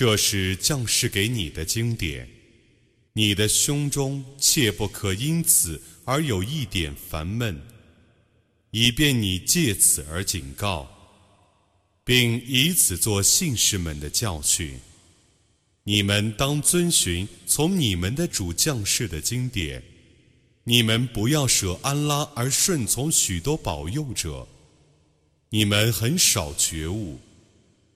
这是将士给你的经典，你的胸中切不可因此而有一点烦闷，以便你借此而警告，并以此做信士们的教训。你们当遵循从你们的主将士的经典。你们不要舍安拉而顺从许多保佑者，你们很少觉悟。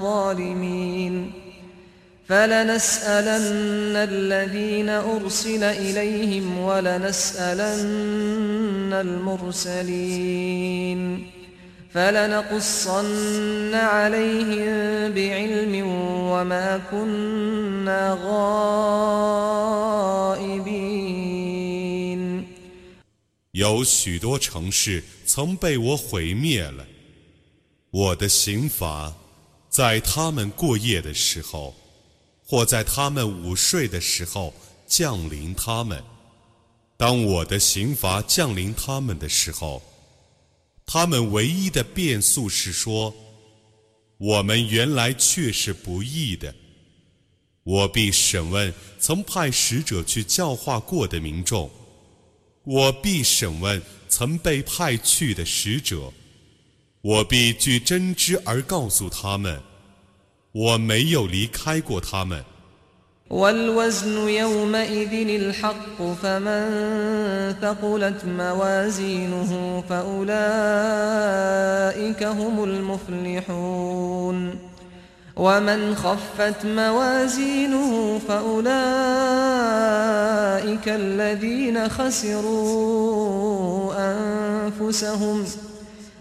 ظالمين فلنسألن الذين أرسل إليهم ولنسألن المرسلين فلنقصن عليهم بعلم وما كنا غائبين 有许多城市曾被我毁灭了，我的刑罚 在他们过夜的时候，或在他们午睡的时候降临他们。当我的刑罚降临他们的时候，他们唯一的变数是说：“我们原来却是不义的。”我必审问曾派使者去教化过的民众，我必审问曾被派去的使者，我必据真知而告诉他们，我没有离开过他们。 والوزن يومئذ الحق فمن ثقلت موازينه فأولئك هم المفلحون ومن خفت موازينه فأولئك الذين خسروا أنفسهم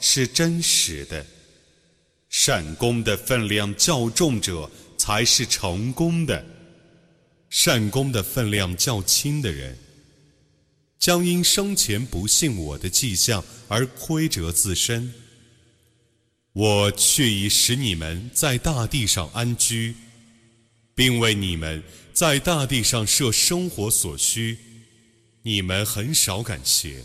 是真实的，善功的分量较重者才是成功的，善功的分量较轻的人，将因生前不信我的迹象而亏折自身。我却已使你们在大地上安居，并为你们在大地上设生活所需，你们很少感谢。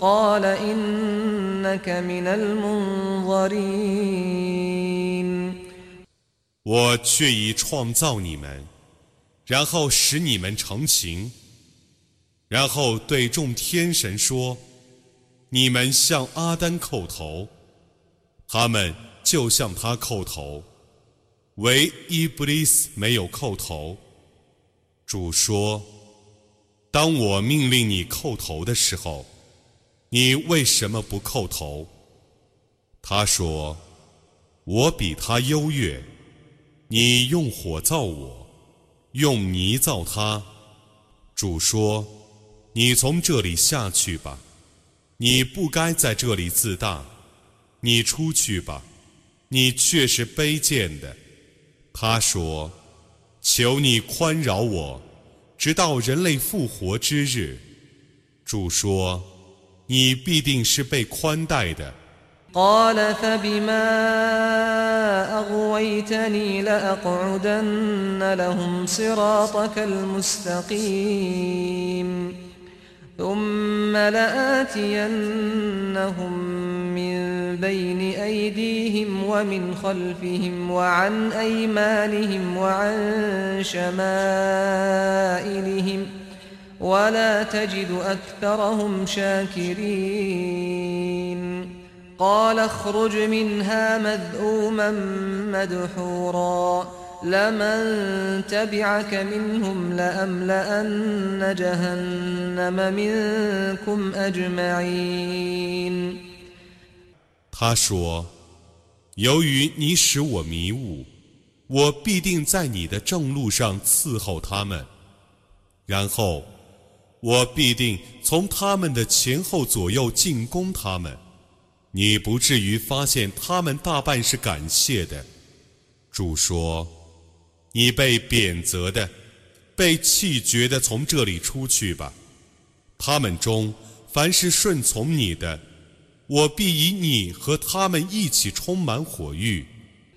قال إنك من المنظرين 我却已创造你们，然后使你们成形。然后对众天神说：“你们向阿丹叩头，他们就向他叩头，唯伊布利斯没有叩头。”主说：“当我命令你叩头的时候， 你为什么不叩头？”他说：“我比他优越，你用火造我，用泥造他。”主说。你从这里下去吧，你不该在这里自大。你出去吧，你却是卑贱的。他说：“求你宽饶我，直到人类复活之日。”主说：“你必定是被宽待的。” ثم لآتينهم من بين أيديهم ومن خلفهم وعن أيمانهم وعن شمائلهم ولا تجد أكثرهم شاكرين قال اخرج منها مذءوما مدحورا لمن تبعك منهم لأملأن جهنم منكم أجمعين 他说：“由于你使我迷雾，我必定在你的正路上伺候他们，然后 我必定从他们的前后左右进攻他们。你不至于发现他们大半是感谢的。”主说。你被贬责的，被弃绝的，从这里出去吧。他们中凡是顺从你的，我必以你和他们一起充满火狱。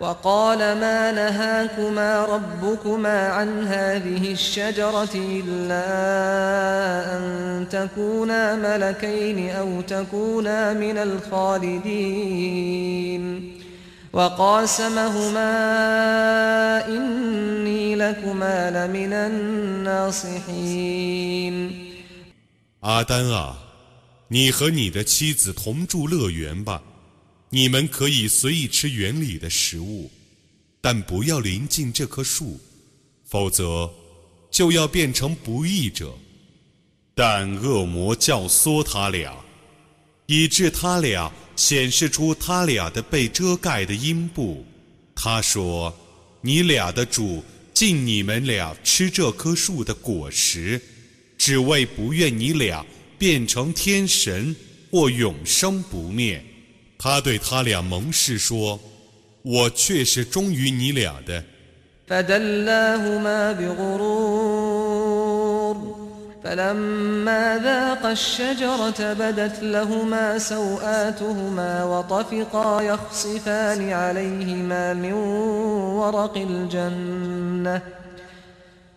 وقال ما نهاكما ربكما عن هذه الشجرة إلا أن تكونا ملكين أو تكونا من الخالدين وقاسمهما إني لكما لمن الناصحين 阿丹啊，你和你的妻子同住乐园吧， 你们可以随意吃园里的食物，但不要临近这棵树，否则就要变成不义者。但恶魔教唆他俩，以致他俩。显示出他俩的被遮盖的阴部。他说：“你俩的主禁你们俩吃这棵树的果实，只为不愿你俩变成天神或永生不灭。”他对他俩盟誓说：“我却是忠于你俩的。” فلما ذاقا الشجرة بدت لهما سوآتهما وطفقا يخصفان عليهما من ورق الجنة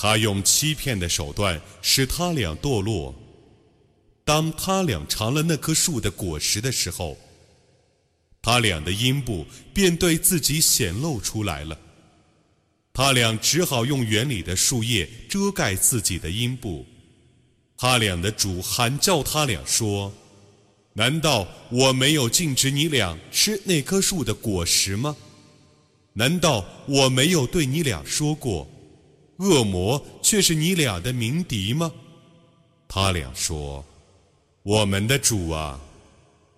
他用欺骗的手段使他俩堕落，当他俩尝了那棵树的果实的时候，他俩的阴部便对自己显露出来了。他俩只好用园里的树叶遮盖自己的阴部。他俩的主喊叫他俩说：“难道我没有禁止你俩吃那棵树的果实吗？难道我没有对你俩说过，恶魔却是你俩的鸣笛吗？”他俩说：“我们的主啊，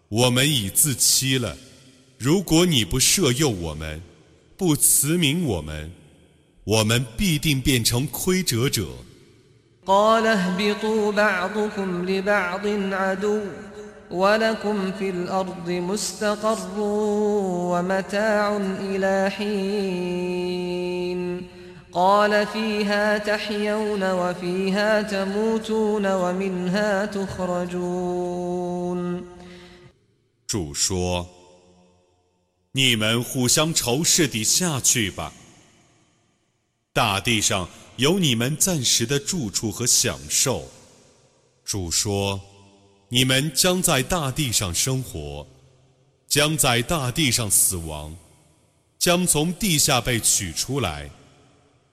我们已自欺了。如果你不赦诱我们，不慈悯我们。”我们必定变成亏折者。قال اهبطوا بعضكم لبعض عدو ولكم في الأرض مستقر ومتاع إلى حين قال فيها تحيون وفيها تموتون ومنها تخرجون 主说：“你们互相仇视地下去吧。”大地上有你们暂时的住处和享受。主说：“你们将在大地上生活，将在大地上死亡，将从地下被取出来。”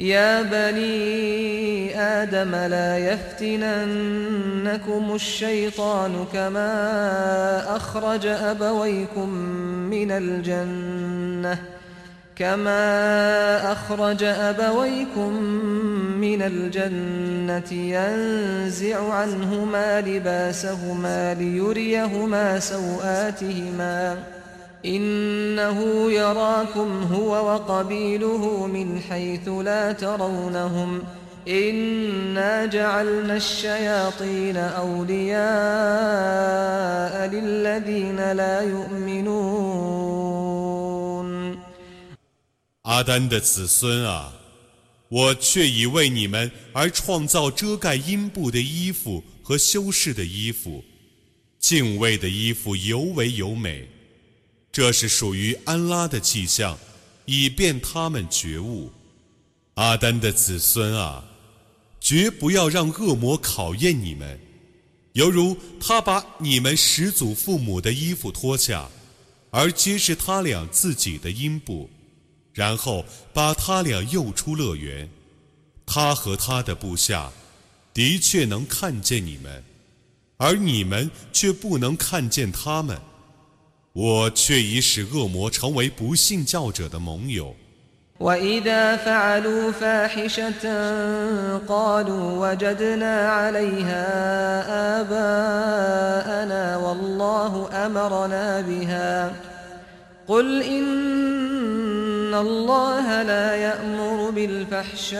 يا بني آدم لا يفتننكم الشيطان كما أخرج أبويكم من الجنة كما أخرج أبويكم من الجنة ينزع عنهما لباسهما ليريهما سوآتهما. إنه يراكم هو وقبيله من حيث لا ترونهم إنا جعلنا الشياطين أولياء للذين لا يؤمنون 阿丹的子孙啊，我却已为你们而创造遮盖阴部的衣服和修饰的衣服，敬畏的衣服尤为优美。 这是属于安拉的迹象，以便他们觉悟。阿丹的子孙啊，绝不要让恶魔考验你们，犹如他把你们始祖父母的衣服脱下，而揭示他俩自己的阴部。然后把他俩诱出乐园，他和他的部下的确能看见你们，而你们却不能看见他们。我却已使恶魔成为不信教者的盟友。إن الله لا يأمر بالفحشاء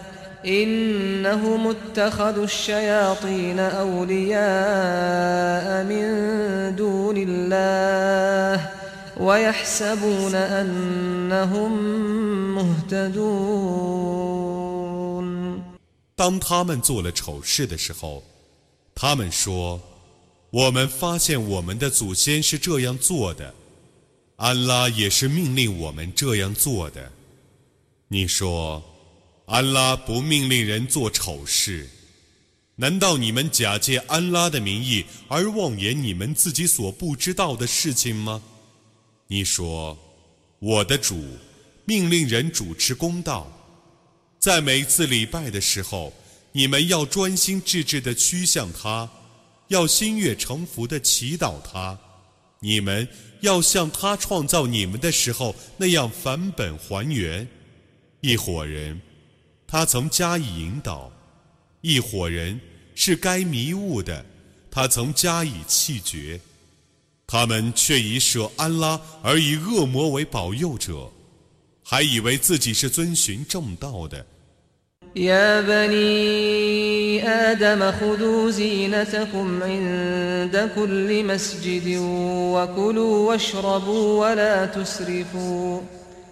انهم اتخذوا الشياطين اولياء من دون الله ويحسبون انهم مهتدون 当他们做了丑事的时候，他们说：“我们发现我们的祖先是这样做的。”安拉也是命令我们这样做的。你说， 安拉不命令人做丑事？难道你们假借安拉的名义而妄言你们自己所不知道的事情吗？你说，我的主命令人主持公道，在每次礼拜的时候，你们要专心致志地趋向他，要心悦诚服地祈祷他。你们要像他创造你们的时候那样返本还原。一伙人，他曾加以引导；一伙人是该迷雾的，他曾加以弃绝。他们却以舍安拉而以恶魔为保佑者，还以为自己是遵循正道的。يا بني آدم خذوا زينتكم عند كل مسجد وكلوا واشربوا ولا تسرفوا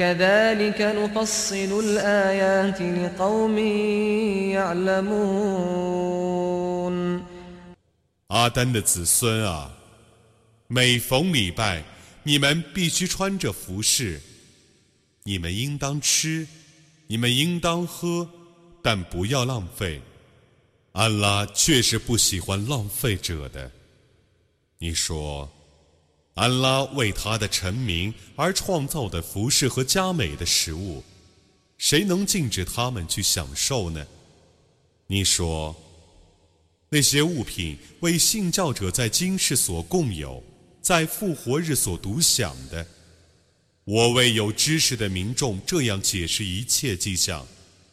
كذلك نفصل الآيات لقوم يعلمون 阿丹的子孙啊，每逢礼拜，你们必须穿着服饰。你们应当吃，你们应当喝，但不要浪费。安拉确实不喜欢浪费者的。你说， 安拉为他的臣民而创造的服饰和佳美的食物，谁能禁止他们去享受呢？你说，那些物品为信教者在今世所共有，在复活日所独享的。我为有知识的民众这样解释一切迹象。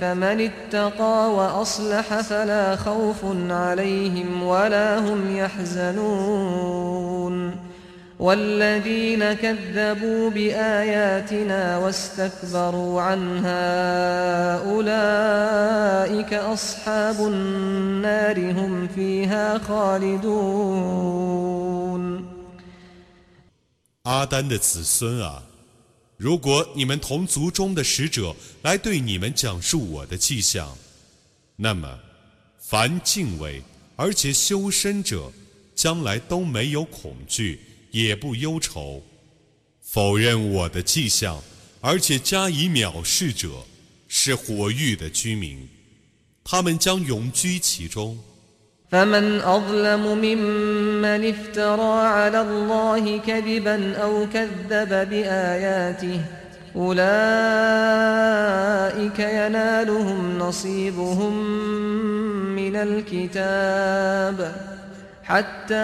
فمن اتقى وأصلح فلا خوف عليهم ولا هم يحزنون والذين كذبوا بآياتنا واستكبروا عنها أولئك أصحاب النار هم فيها خالدون 阿丹的子孙啊！ 如果你们同族中的使者来对你们讲述我的迹象，那么，凡敬畏而且修身者，将来都没有恐惧，也不忧愁；否认我的迹象而且加以藐视者，是火域的居民，他们将永居其中。فمن أظلم ممن افترى على الله كذبا أو كذب بآياته أولئك ينالهم نصيبهم من الكتاب حتى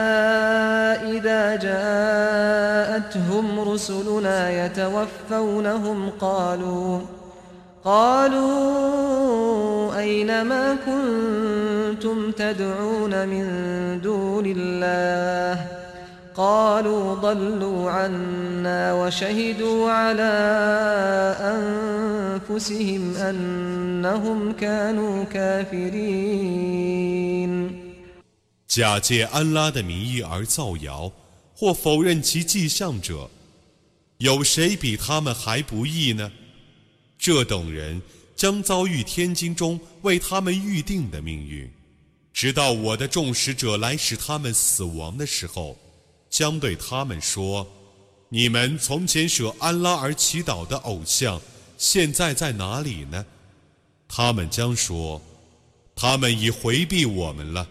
إذا جاءتهم رسلنا يتوفونهم قالوا قالوا أين ما كنتم تدعون من دون الله قالوا ضلوا عنا وشهدوا على أنفسهم أنهم كانوا كافرين 假借安拉的名义而造谣，或否认其迹象者， 有谁比他们还不义呢？ 这等人将遭遇天经中为他们预定的命运，直到我的众使者来使他们死亡的时候，将对他们说：“你们从前舍安拉而祈祷的偶像，现在在哪里呢？”他们将说：“他们已回避我们了。”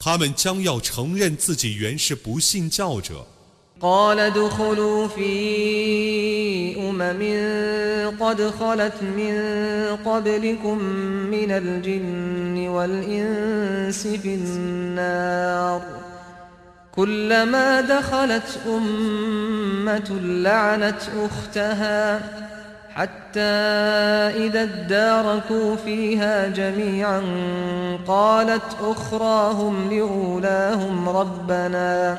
他们将要承认自己原是不信教者。قال ادخلوا في أمم قد خلت من قبلكم من الجن والإنس في النار كلما دخلت أمة لعنت أختها حتى إذا اداركوا فيها جميعا قالت أخراهم لأولاهم ربنا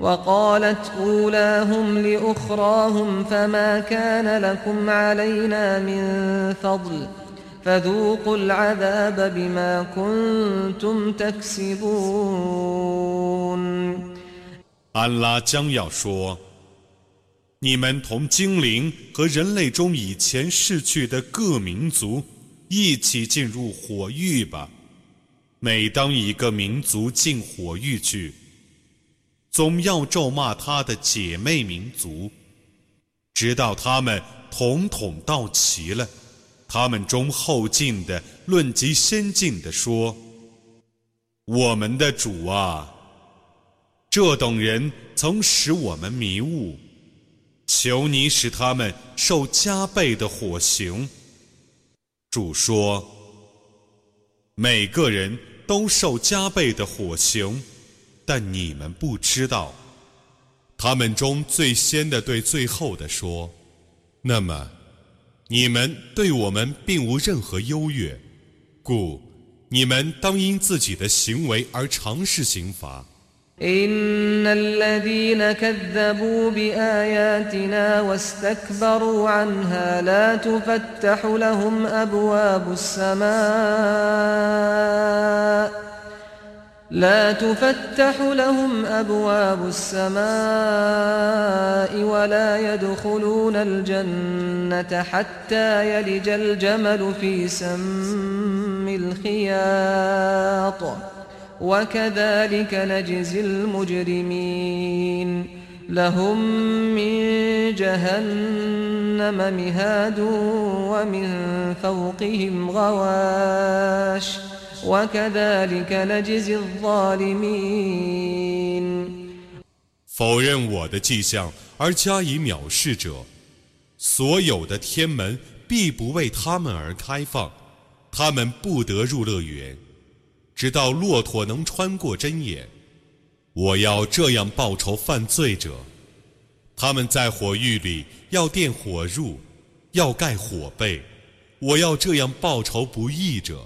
وقالت أولاهم لأخراهم فما كان لكم علينا من فضل فذوقوا العذاب بما كنتم تكسبون 安拉将要说。你们同精灵和人类中以前逝去的各民族一起进入火狱吧。每当一个民族进火狱去， 总要咒骂他的姐妹民族，直到他们统统到齐了。他们中后进的论及先进的说：“我们的主啊，这等人曾使我们迷雾。”求你使他们受加倍的火刑。主说：“每个人都受加倍的火刑，但你们不知道。他们中最先的对最后的说：‘那么，你们对我们并无任何优越，故你们当因自己的行为而尝试刑罚。’” إن الذين كذبوا بآياتنا واستكبروا عنها لا تفتح لهم أبواب السماء لا تفتح لهم أبواب السماء ولا يدخلون الجنة حتى يلج الجمل في سم الخياط. وكذلك نجزي المجرمين. لهم من جهنم مهاد ومن فوقهم غواش. 否认我的迹象而加以藐视者，所有的天门必不为他们而开放，他们不得入乐园。直到骆驼能穿过针眼，我要这样报仇犯罪者。他们在火狱里要垫火入，要盖火被，我要这样报仇不义者。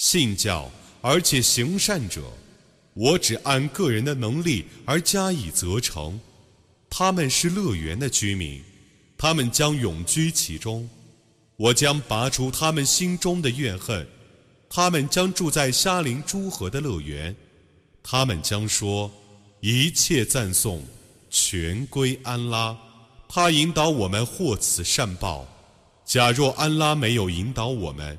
信教而且行善者，我只按个人的能力而加以责成。他们是乐园的居民，他们将永居其中。我将拔除他们心中的怨恨，他们将住在沙林诸河的乐园。他们将说：一切赞颂全归安拉，他引导我们获此善报。假若安拉没有引导我们，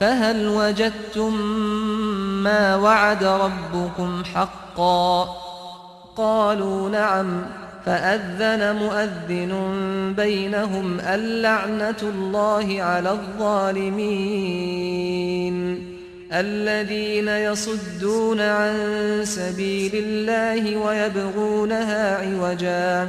فهل وجدتم ما وعد ربكم حقا؟ قالوا نعم فأذن مؤذن بينهم اللعنة الله على الظالمين الذين يصدون عن سبيل الله ويبغونها عوجا.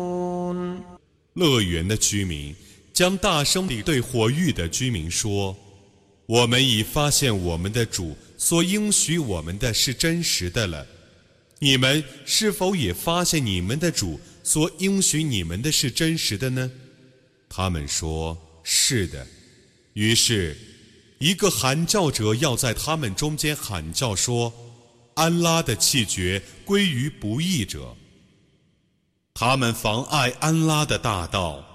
乐园的居民将大声地对火域的居民说：“我们已发现我们的主所应许我们的是真实的了。”你们是否也发现你们的主所应许你们的是真实的呢？他们说：“是的。”于是，一个喊叫者要在他们中间喊叫说：“安拉的气绝归于不义者。”他们妨碍安拉的大道，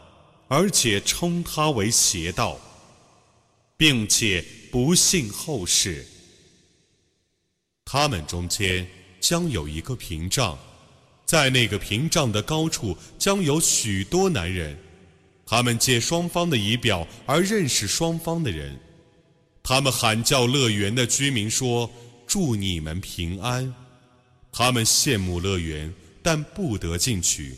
而且称他为邪道，并且不信后世。他们中间。将有一个屏障，在那个屏障的高处将有许多男人，他们借双方的仪表而认识双方的人，他们喊叫乐园的居民说：“祝你们平安。”他们羡慕乐园，但不得进去。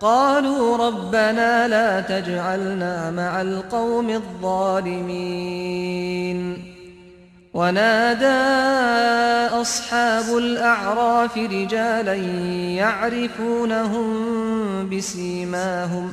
قالوا ربنا لا تجعلنا مع القوم الظالمين ونادى أصحاب الأعراف رجالا يعرفونهم بسيماهم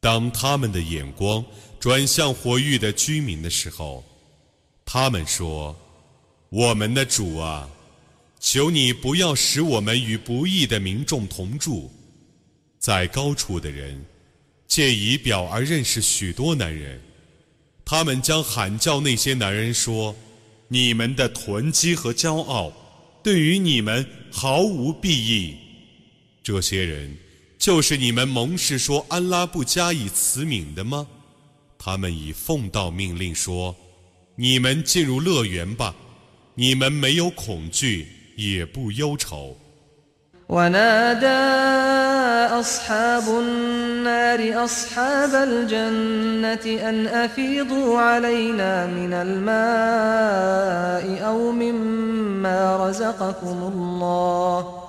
当他们的眼光转向火域的居民的时候，他们说：“我们的主啊！”求你不要使我们与不义的民众同住，在高处的人借仪表而认识许多男人，他们将喊叫那些男人说：“你们的囤积和骄傲，对于你们毫无裨益。”这些人就是你们蒙氏说安拉不加以慈悯的吗？他们已奉到命令说：“你们进入乐园吧，你们没有恐惧。”也不忧愁。ونادى أصحاب النار أصحاب الجنة أن أفيضوا علينا من الماء أو مما رزقكم الله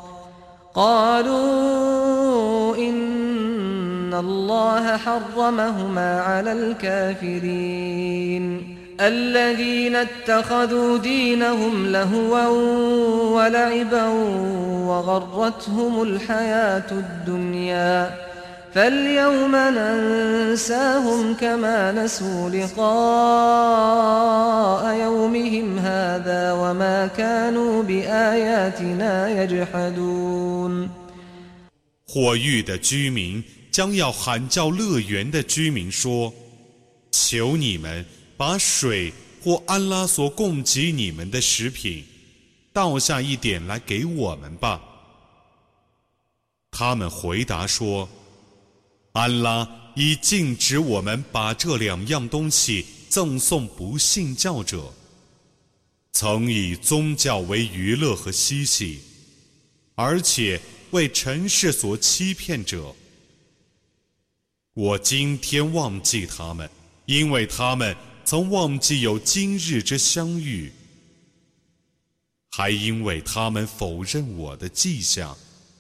قالوا إن الله حرمهما على الكافرين. الذين اتخذوا دينهم لهوا ولعبا وغرتهم الحياة الدنيا. فاليوم ننساهم كما نسوا لقاء يومهم هذا وما كانوا بآياتنا يجحدون 火域的居民将要喊叫乐园的居民说：“求你们把水或安拉所供给你们的食品倒下一点来给我们吧。”他们回答说：“ 安拉已禁止我们把这两样东西赠送不信教者。曾以宗教为娱乐和嬉戏，而且为尘世所欺骗者。我今天忘记他们，因为他们曾忘记有今日之相遇，还因为他们否认我的迹象。”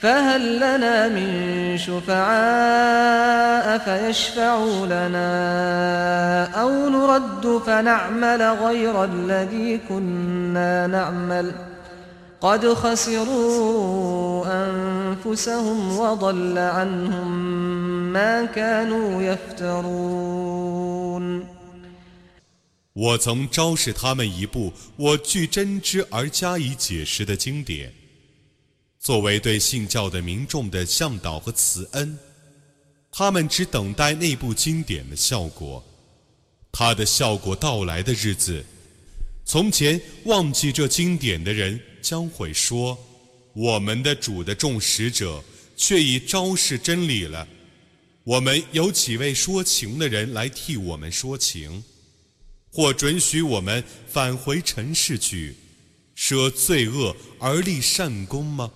فهل لنا من شفعاء فيشفعوا لنا أو نرد فنعمل غير الذي كنا نعمل قد خسروا أنفسهم وضل عنهم ما كانوا يفترون 我曾昭示他们一部我据真知而加以解释的经典。 作为对信教的民众的向导和慈恩，他们只等待那部经典的效果。它的效果到来的日子，从前忘记这经典的人将会说：“我们的主的众使者却已昭示真理了。我们有几位说情的人来替我们说情，或准许我们返回尘世去，舍罪恶而立善功吗？”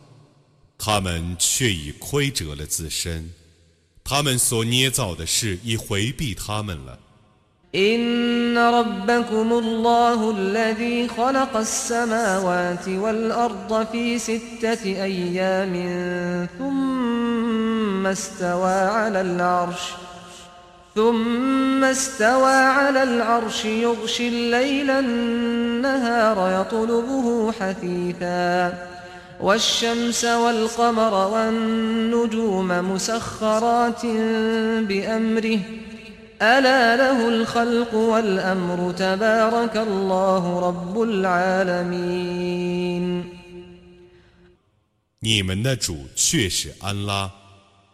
他们却已亏折了自身，他们所捏造的事已回避他们了。إن ربكم الله الذي خلق السماوات والأرض في ستة أيام ثم استوى على العرش ثم استوى على العرش يغشي الليل النهار يطلبه حثيثاً والشمس والقمر والنجوم مسخرات بأمره ألا له الخلق والأمر تبارك الله رب العالمين 你们的主却是安拉，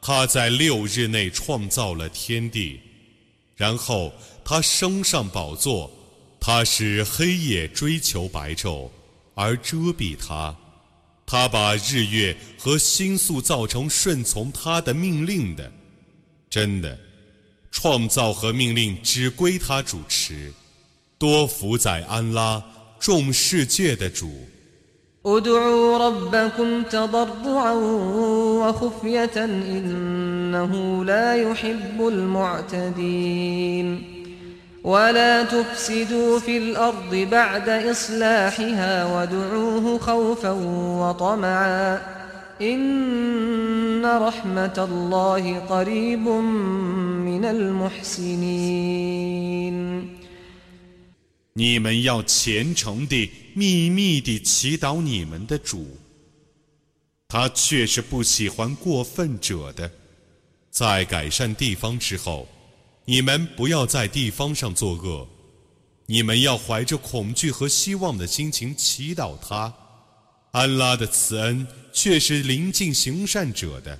他在六日内创造了天地，然后他升上宝座，他使黑夜追求白昼，而遮蔽他。 他把日月和星宿造成顺从他的命令的，真的，创造和命令只归他主持，多福在安拉众世界的主。ولا تفسدوا في الأرض بعد إصلاحها وادعوه خوفا وطمعا إن رحمة الله قريب من المحسنين 你们要虔诚地、秘密地祈祷你们的主，他却是不喜欢过分者的。在改善地方之后。 你们不要在地方上作恶，你们要怀着恐惧和希望的心情祈祷他。安拉的慈恩却是临近行善者的。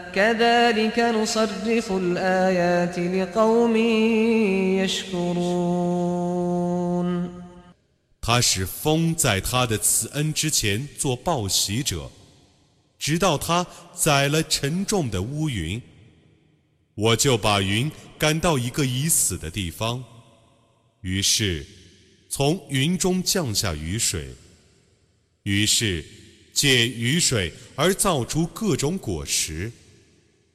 كذلك نصرف الآيات لقوم يشكرون 他使风在他的慈恩之前做报喜者，直到他载了沉重的乌云，我就把云赶到一个已死的地方，于是从云中降下雨水，于是借雨水而造出各种果实。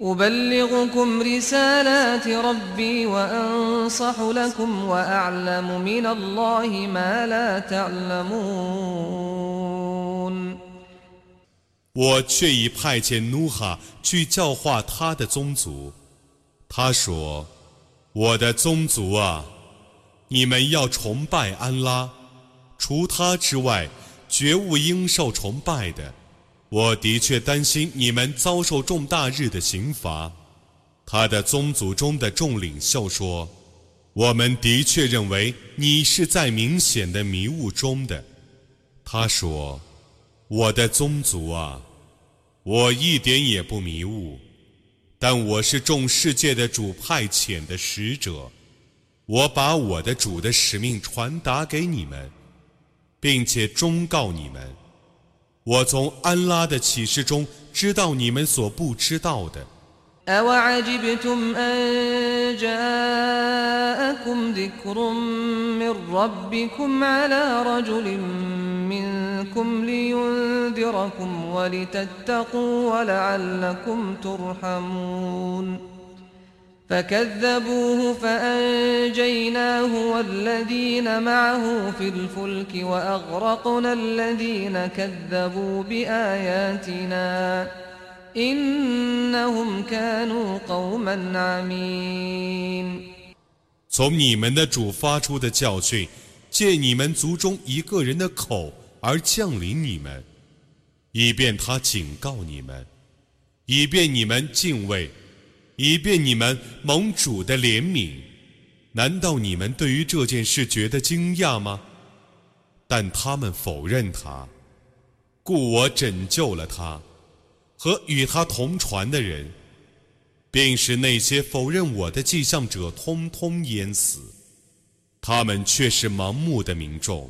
أبلغكم رسالات ربي وأنصح لكم وأعلم من الله ما لا تعلمون 我却已派遣努哈去教化他的宗族。他说：“我的宗族啊，你们要崇拜安拉，除他之外，绝无应受崇拜的。” 我的确担心你们遭受重大日的刑罚。他的宗族中的众领袖说：“我们的确认为你是在明显的迷雾中的。”他说：“我的宗族啊，我一点也不迷雾，但我是众世界的主派遣的使者，我把我的主的使命传达给你们，并且忠告你们。”我从安拉的启示中知道你们所不知道的。أوعجبتم أن جاءكم ذكر من ربكم على رجل منكم لينذركم ولتتقوا ولعلكم ترحمون فكذبوه فأنجيناه والذين معه في الفلك وأغرقنا الذين كذبوا بآياتنا إنهم كانوا قوما عمين 从你们的主发出的教训，借你们族中一个人的口而降临你们，以便他警告你们，以便你们敬畏。 以便你们盟主的怜悯，难道你们对于这件事觉得惊讶吗？但他们否认他，故我拯救了他和与他同船的人，并使那些否认我的迹象者通通淹死。他们却是盲目的民众。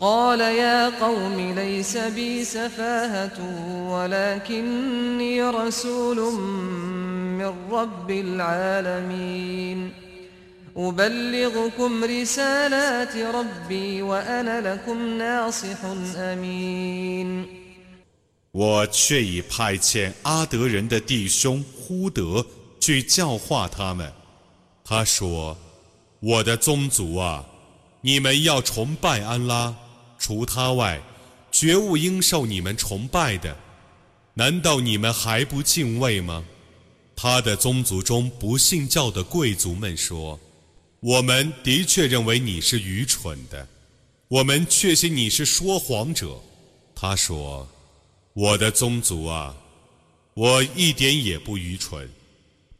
قال يا قوم ليس بي سفاهة ولكني رسول من رب العالمين أبلغكم رسالات ربي وأنا لكم ناصح أمين 我却已派遣阿德人的弟兄呼德去教化他们。他说：“我的宗族啊，你们要崇拜安拉。” 除他外，绝无应受你们崇拜的。难道你们还不敬畏吗？他的宗族中不信教的贵族们说：“我们的确认为你是愚蠢的。”我们确信你是说谎者。他说：“我的宗族啊，我一点也不愚蠢，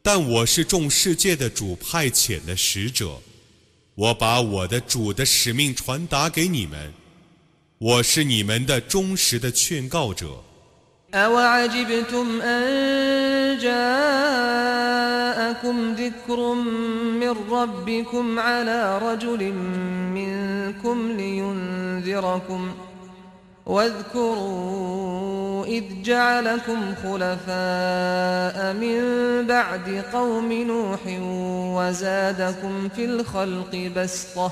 但我是众世界的主派遣的使者，我把我的主的使命传达给你们，我是你们的忠实的劝告者。” أوعجبتم أن جاءكم ذكر من ربكم على رجل منكم لينذركم واذكروا إذ جعلكم خلفاء من بعد قوم نوح وزادكم في الخلق بسطة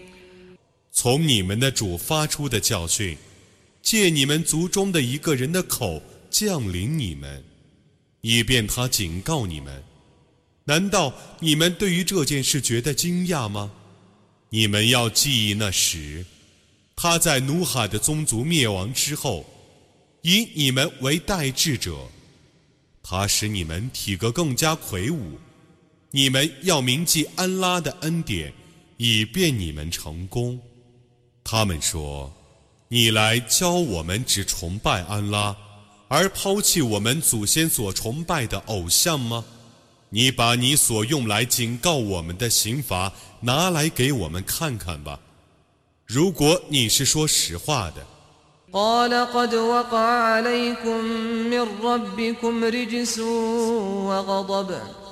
从你们的主发出的教训，借你们族中的一个人的口降临你们，以便他警告你们。难道你们对于这件事觉得惊讶吗？你们要记忆那时，他在努海的宗族灭亡之后，以你们为代志者，他使你们体格更加魁梧。你们要铭记安拉的恩典，以便你们成功。他们说：“你来教我们只崇拜安拉，而抛弃我们祖先所崇拜的偶像吗？你把你所用来警告我们的刑罚拿来给我们看看吧。如果你是说实话的。”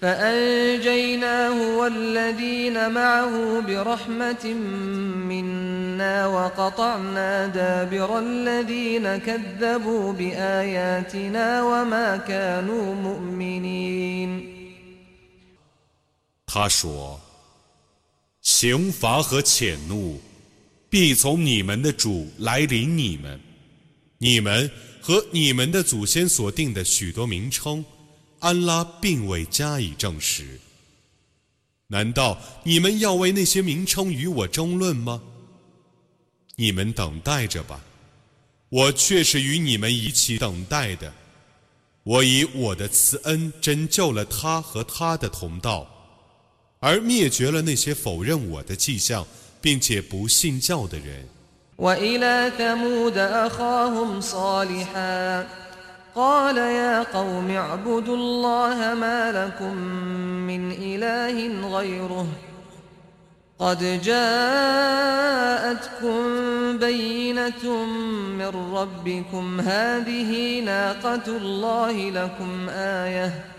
فأنجيناه والذين معه برحمة منا وقطعنا دابر الذين كذبوا بآياتنا وما كانوا مؤمنين 他说：“刑罚和谴怒必从你们的主来临你们，你们和你们的祖先所定的许多名称。” 安拉并未加以证实。难道你们要为那些名称与我争论吗？你们等待着吧，我却是与你们一起等待的。我以我的慈恩拯救了他和他的同道，而灭绝了那些否认我的迹象并且不信教的人。قال يا قوم اعبدوا الله ما لكم من إله غيره قد جاءتكم بينة من ربكم هذه ناقة الله لكم آيةً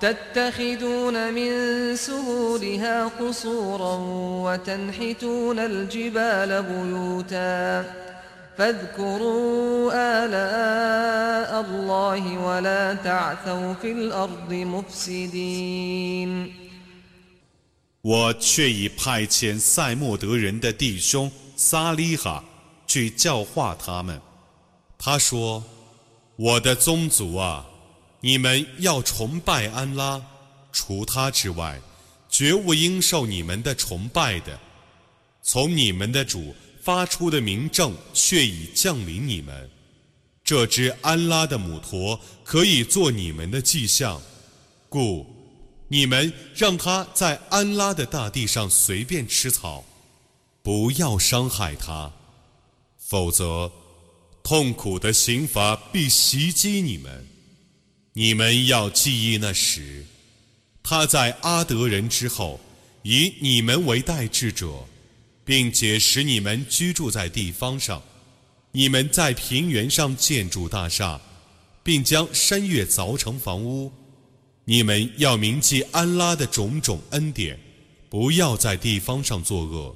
تتخذون من سهولها قصورا وتنحتون الجبال بيوتا فاذكروا آلاء الله ولا تعثوا في الأرض مفسدين 我却已派遣塞莫德人的弟兄撒利哈去教化他们。他说：“我的宗族啊！” 你们要崇拜安拉，除他之外，绝无应受你们的崇拜的。从你们的主发出的明证，却已降临你们。这只安拉的母驼可以做你们的迹象，故你们让它在安拉的大地上随便吃草，不要伤害它，否则痛苦的刑罚必袭击你们。你们要记忆那时，他在阿德人之后，以你们为代志者，并且使你们居住在地方上。你们在平原上建筑大厦，并将山岳凿成房屋。你们要铭记安拉的种种恩典，不要在地方上作恶。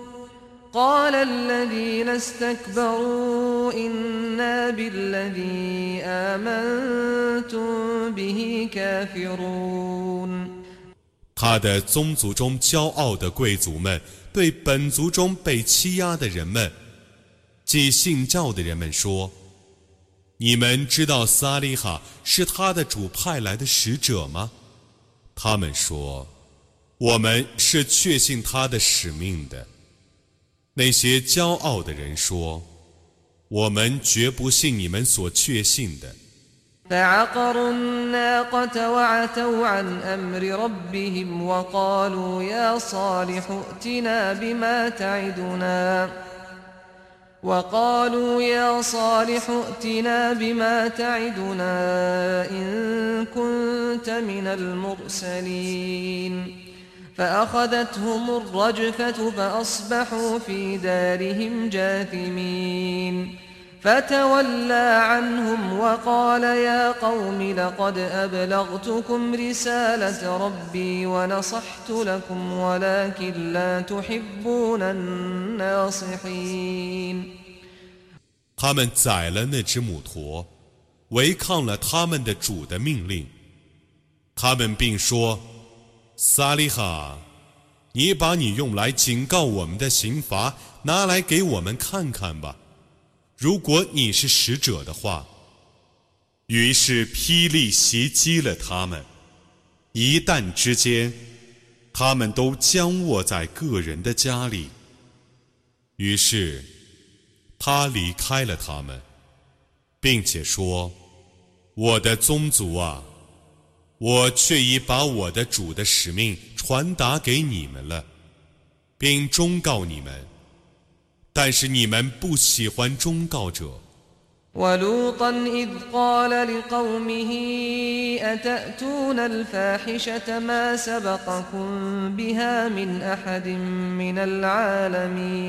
قال الذين استكبروا إنا بالذي آمنتم به كافرون 他的宗族中骄傲的贵族们对本族中被欺压的人们，即信教的人们说：“你们知道萨利哈是他的主派来的使者吗？”他们说：“我们是确信他的使命的。” 那些骄傲的人说：“我们绝不信你们所确信的。” فعقروا الناقة وعتوا عن أمر ربهم وقالوا يا صالح ائتنا بما تعدنا وقالوا يا صالح ائتنا بما تعدنا إن كنت من المرسلين فأخذتهم الرجفة فأصبحوا في دارهم جاثمين فتولى عنهم وقال يا قوم لقد أبلغتكم رسالة ربي ونصحت لكم ولكن لا تحبون الناصحين 他们宰了那只母驼，违抗了他们的主的命令。他们并说。 萨利哈，你把你用来警告我们的刑罚拿来给我们看看吧。如果你是使者的话，于是霹雳袭击了他们，一旦之间，他们都僵卧在个人的家里。于是，他离开了他们，并且说：“我的宗族啊！”我却已把我的主的使命传达给你们了，并忠告你们，但是你们不喜欢忠告者。ولوطا إذ قال لقومه أتأتون الفاحشة ما سبقكم بها من أحد من العالمين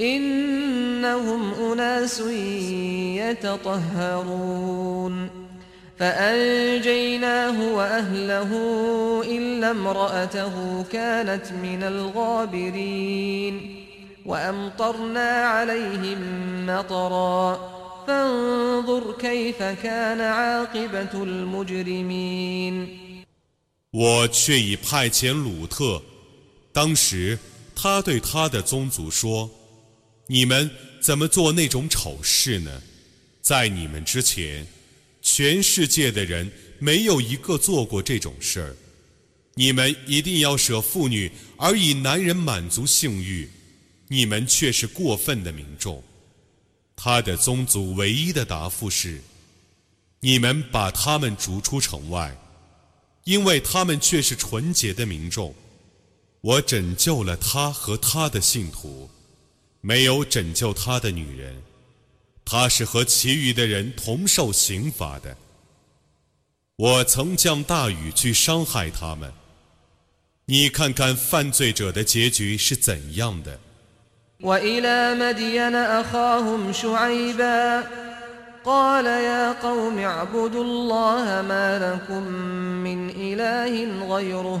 إنهم أناس يتطهرون فأنجيناه وأهله إلا امرأته كانت من الغابرين وأمطرنا عليهم مطرا فانظر كيف كان عاقبة المجرمين 我却已派遣鲁特，当时他对他的宗族说。 你们怎么做那种丑事呢？在你们之前，全世界的人没有一个做过这种事儿。你们一定要舍妇女而以男人满足性欲，你们却是过分的民众。他的宗族唯一的答复是：你们把他们逐出城外，因为他们却是纯洁的民众。我拯救了他和他的信徒。没有拯救他的女人，他是和其余的人同受刑罚的。我曾降大雨去伤害他们， 你看看犯罪者的结局是怎样的。 وإلى مدين أخاهم شعيبا قال يا قوم اعبدوا الله ما لكم من إله غيره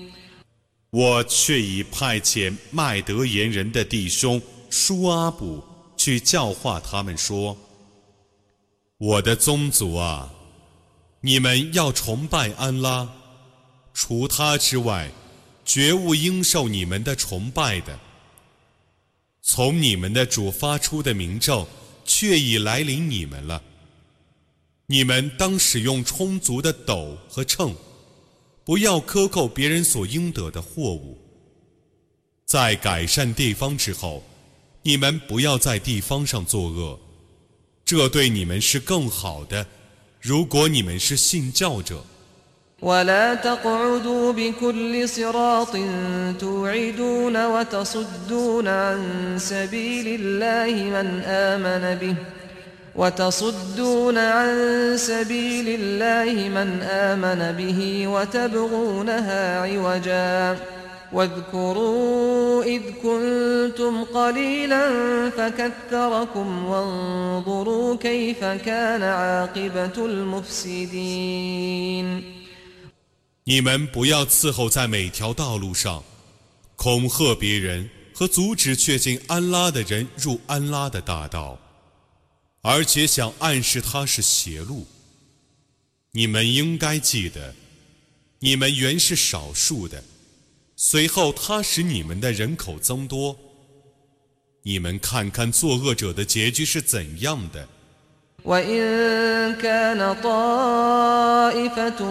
我却已派遣麦德言人的弟兄舒阿卜去教化他们说：“我的宗族啊，你们要崇拜安拉，除他之外，绝无应受你们的崇拜的。从你们的主发出的明证，却已来临你们了。你们当使用充足的斗和秤。”不要克扣别人所应得的货物。在改善地方之后，你们不要在地方上作恶，这对你们是更好的。如果你们是信教者。 ولا تقعدوا بكل صراط توعدون وتصدون عن سبيل الله من آمن به وتصدون عن سبيل الله من آمن به وتبغونها عوجا واذكروا إذ كنتم قليلا فكثركم وانظروا كيف كان عاقبة المفسدين 你们不要伺候在每条道路上，恐吓别人和阻止确信安拉的人入安拉的大道。 而且想暗示他是邪路。你们应该记得，你们原是少数的，随后他使你们的人口增多。你们看看作恶者的结局是怎样的。وإن كان طائفة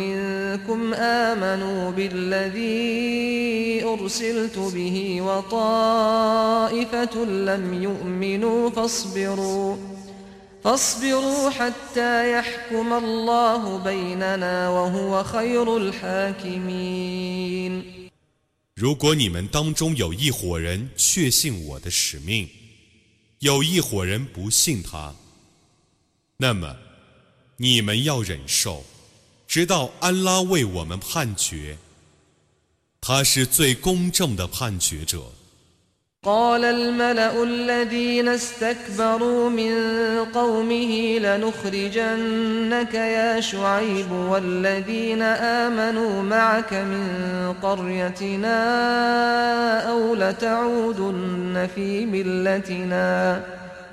منكم آمنوا بالذي أرسلت به وطائفة لم يؤمنوا فاصبروا فاصبروا حتى يحكم الله بيننا وهو خير الحاكمين 如果你们当中有一伙人确信我的使命，有一伙人不信他。 那么，你们要忍受，直到安拉为我们判决。他是最公正的判决者。 قال الملأ الذين استكبروا من قومه لنخرجنك يا شعيب والذين آمنوا معك من قريتنا أو لتعودن في ملتنا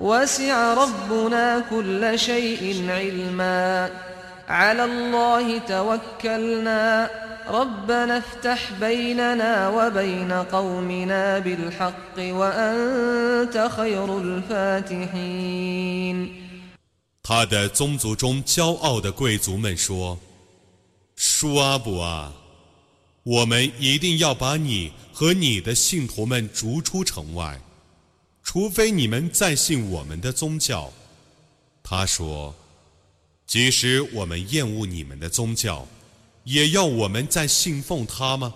وسع ربنا كل شيء علما على الله توكلنا ربنا افتح بيننا وبين قومنا بالحق وأنت خير الفاتحين 他的宗族中骄傲的贵族们说：“舒阿卜啊，我们一定要把你和你的信徒们逐出城外， 除非你们再信我们的宗教。”他说。即使我们厌恶你们的宗教，也要我们再信奉他吗？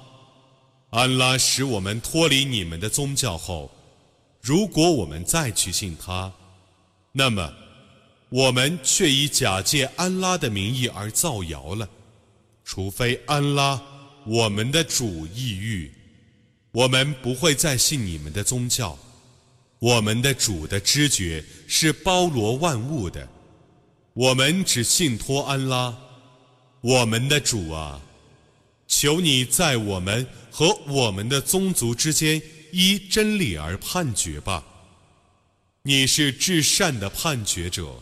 安拉使我们脱离你们的宗教后，如果我们再去信他，那么我们却以假借安拉的名义而造谣了。除非安拉我们的主抑郁，我们不会再信你们的宗教。我们的主的知觉是包罗万物的。我们只信托安拉，我们的主啊，求你在我们和我们的宗族之间依真理而判决吧。你是至善的判决者。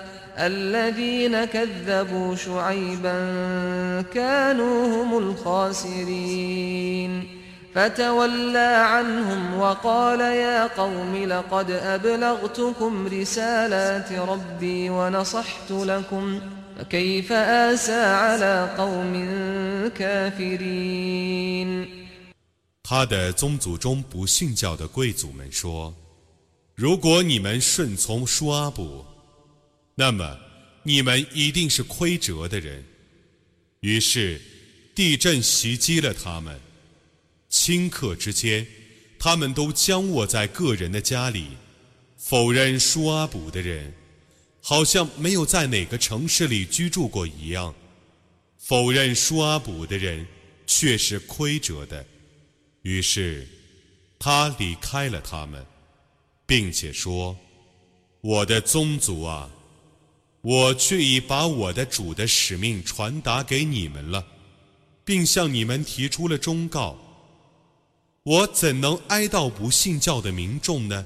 الذين كذبوا شعيبا كانوا هم الخاسرين فتولى عنهم وقال يا قوم لقد أبلغتكم رسالات ربي ونصحت لكم فكيف آسى على قوم كافرين 他的宗族中不信教的贵族们说：“如果你们顺从舒阿卜， 那么，你们一定是亏折的人。于是，地震袭击了他们。顷刻之间，他们都僵卧在个人的家里。否认舒阿卜的人，好像没有在哪个城市里居住过一样。否认舒阿卜的人，却是亏折的。于是，他离开了他们，并且说：“我的宗族啊！”我却已把我的主的使命传达给你们了，并向你们提出了忠告。我怎能哀悼不信教的民众呢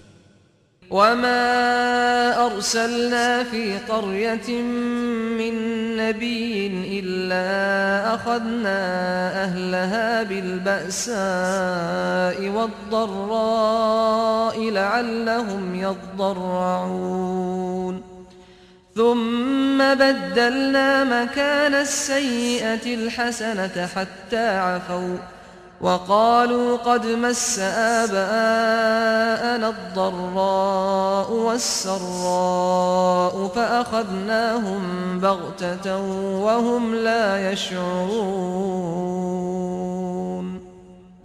？ثم بدلنا مكان السيئة الحسنة حتى عفوا وقالوا قد مس آباءنا الضراء والسراء فأخذناهم بغتة وهم لا يشعرون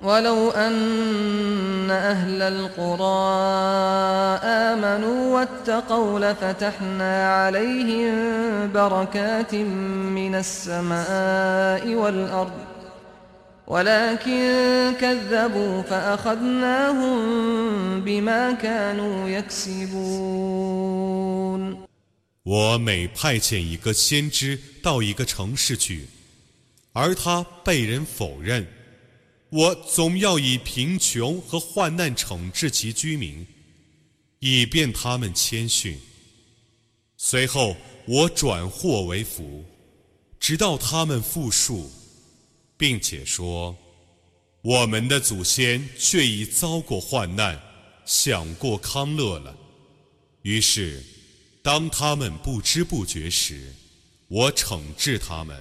ولو أن أهل القرى آمنوا واتقوا لفتحنا عليهم بركات من السماء والأرض ولكن كذبوا فأخذناهم بما كانوا يكسبون 我每派遣一个先知到一个城市去，而他被人否认。 我总要以贫穷和患难惩治其居民，以便他们谦逊。随后我转祸为福，直到他们复述，并且说：我们的祖先却已遭过患难，享过康乐了。于是，当他们不知不觉时，我惩治他们。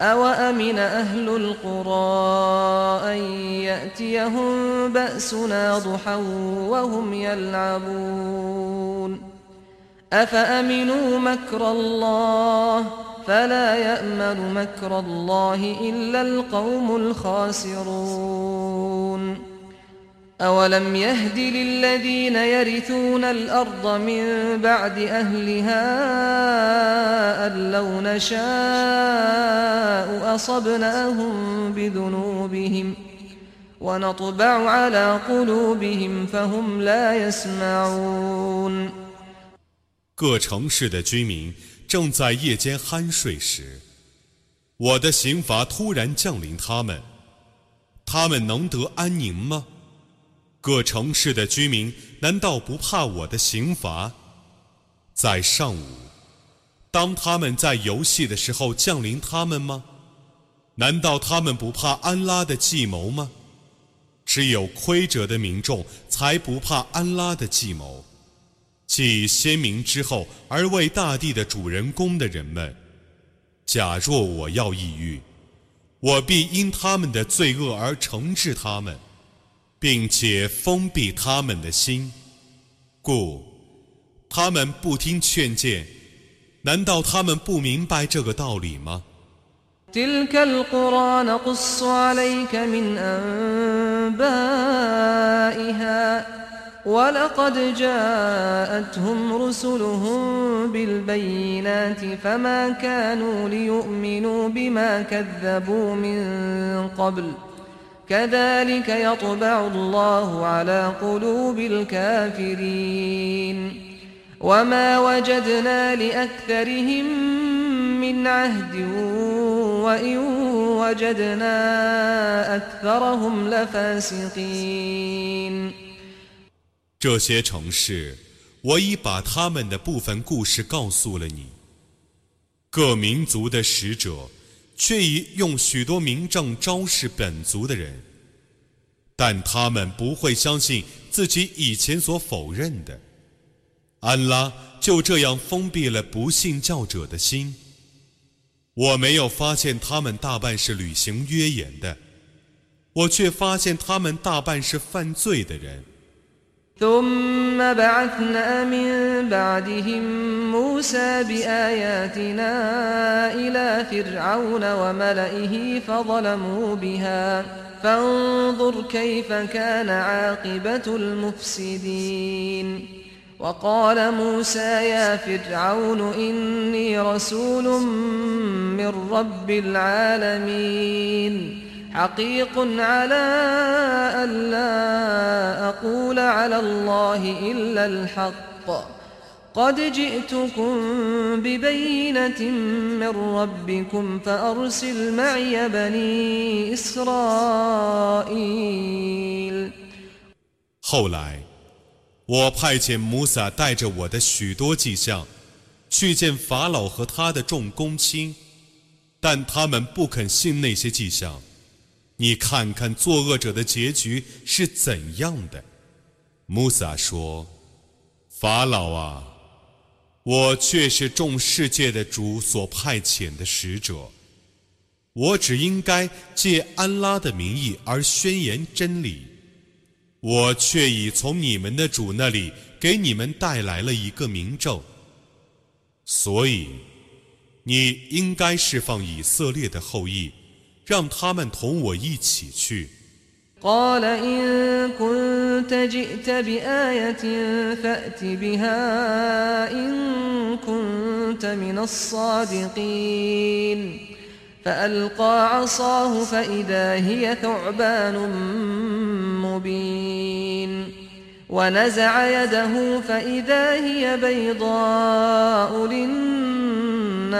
أوأمن أهل القرى أن يأتيهم بأسنا ضحى وهم يلعبون أفأمنوا مكر الله فلا يأمن مكر الله إلا القوم الخاسرون أولم يهد للذين يرثون الأرض من بعد أهلها أن لو نشاء أصبناهم بذنوبهم ونطبع على قلوبهم فهم لا يسمعون 各城市的居民正在夜间酣睡时，我的刑罚突然降临他们，他们能得安宁吗？ 各城市的居民难道不怕我的刑罚？在上午，当他们在游戏的时候降临他们吗？难道他们不怕安拉的计谋吗？只有亏折的民众才不怕安拉的计谋。继先民之后而为大地的主人公的人们，假若我要抑郁，我必因他们的罪恶而惩治他们，并且封闭他们的心，故他们不听劝谏。难道他们不明白这个道理吗？ولقد جاءتهم رسلهم بالبينات فما كانوا ليؤمنوا بما كذبوا من قبل كذلك يطبع الله على قلوب الكافرين وما وجدنا لأكثرهم من عهد وإن وجدنا أكثرهم لفاسقين 这些城市，我已把他们的部分故事告诉了你。各民族的使者， 却已用许多名证昭示本族的人，但他们不会相信自己以前所否认的。安拉就这样封闭了不信教者的心。我没有发现他们大半是履行约言的，我却发现他们大半是犯罪的人。ثم بعثنا من بعدهم موسى بآياتنا إلى فرعون وملئه فظلموا بها. فانظر كيف كان عاقبة المفسدين. وقال موسى يا فرعون إني رسول من رب العالمين. حقيق على أن لا أقول على الله إلا الحق قد جئتكم ببينة من ربكم فأرسل معي بني إسرائيل 后来，我派遣穆萨带着我的许多迹象，去见法老和他的众公卿，但他们不肯信那些迹象。 你看看作恶者的结局是怎样的？穆萨说：“法老啊，我却是众世界的主所派遣的使者，我只应该借安拉的名义而宣言真理。我却已从你们的主那里给你们带来了一个明证，所以你应该释放以色列的后裔。”让他们同我一起去。قال إن كنت جئت بآية فأت بها إن كنت من الصادقين فألقى عصاه فإذا هي ثعبان مبين ونزع يده فإذا هي بيضاء للناظرين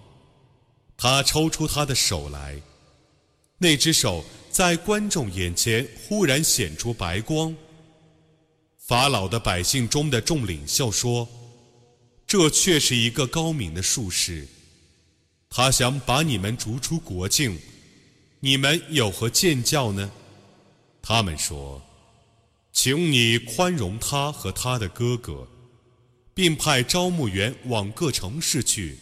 他抽出他的手来，那只手在观众眼前忽然显出白光。法老的百姓中的众领袖说：“这却是一个高明的术士，他想把你们逐出国境，你们有何见教呢？”他们说：“请你宽容他和他的哥哥，并派招募员往各城市去，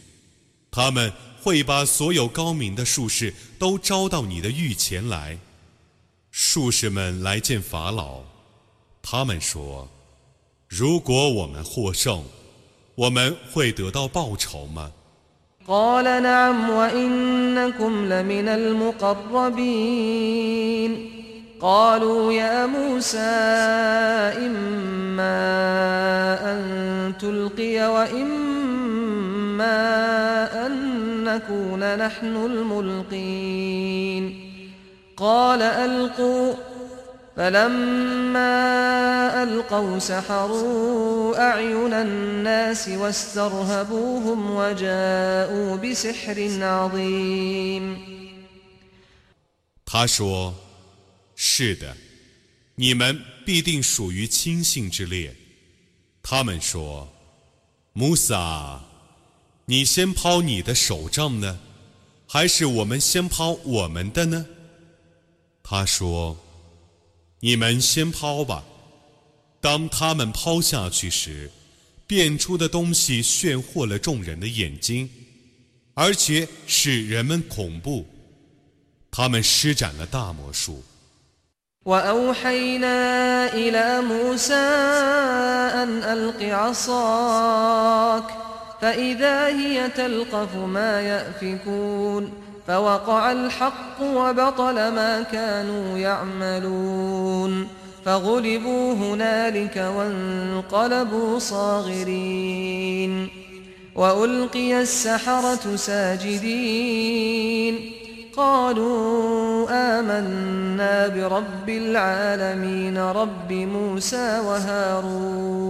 他们。”会把所有高明的术士都招到你的御前来。术士们来见法老他们说如果我们获胜我们会得到报酬吗？نكون نحن الملقين قال ألقوا فلما ألقوا سحروا أعين الناس واسترهبوهم وجاءوا بسحر عظيم 他说：“是的，你们必定属于亲信之列。”他们说：“穆萨， ”你先抛你的手杖呢，还是我们先抛我们的呢？”他说。你们先抛吧。当他们抛下去时，变出的东西炫惑了众人的眼睛，而且使人们恐怖。他们施展了大魔术。فوقع الحق وبطل ما كانوا يعملون فغلبوا هنالك وانقلبوا صاغرين وألقي السحرة ساجدين قالوا آمنا برب العالمين رب موسى وهارون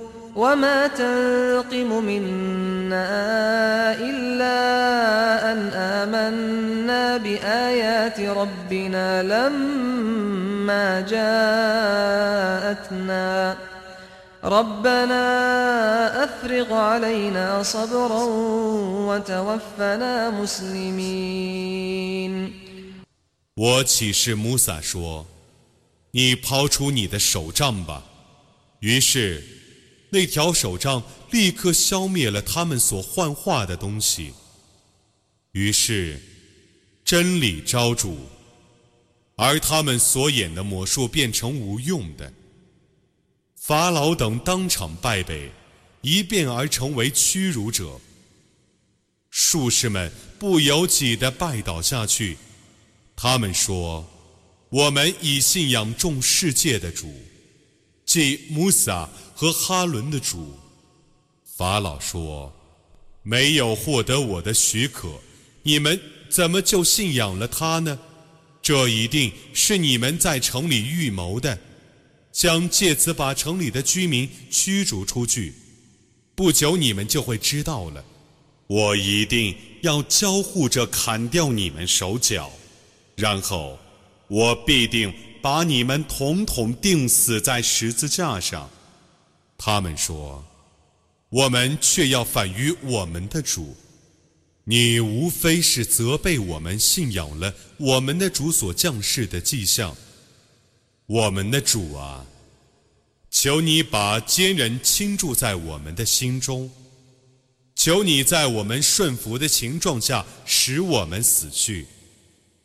وما تنقم منا إلا أن آمنا بآيات ربنا لما جاءتنا ربنا أفرغ علينا صبرا وتوفنا مسلمين 我启示穆萨说：“你抛出你的手杖吧。”于是 那条手杖立刻消灭了他们所幻化的东西，于是真理昭著，而他们所演的魔术变成无用的。法老等当场败北，一变而成为屈辱者。术士们不由己地拜倒下去，他们说：“我们已信仰众世界的主。”即穆萨和哈伦的主，法老说：“没有获得我的许可，你们怎么就信仰了他呢？这一定是你们在城里预谋的，将借此把城里的居民驱逐出去。不久你们就会知道了。我一定要交互着砍掉你们手脚，然后我必定。”把你们统统钉死在十字架上。他们说：“我们却要反于我们的主。你无非是责备我们信仰了我们的主所降世的迹象。我们的主啊，求你把坚人倾注在我们的心中，求你在我们顺服的情状下使我们死去。”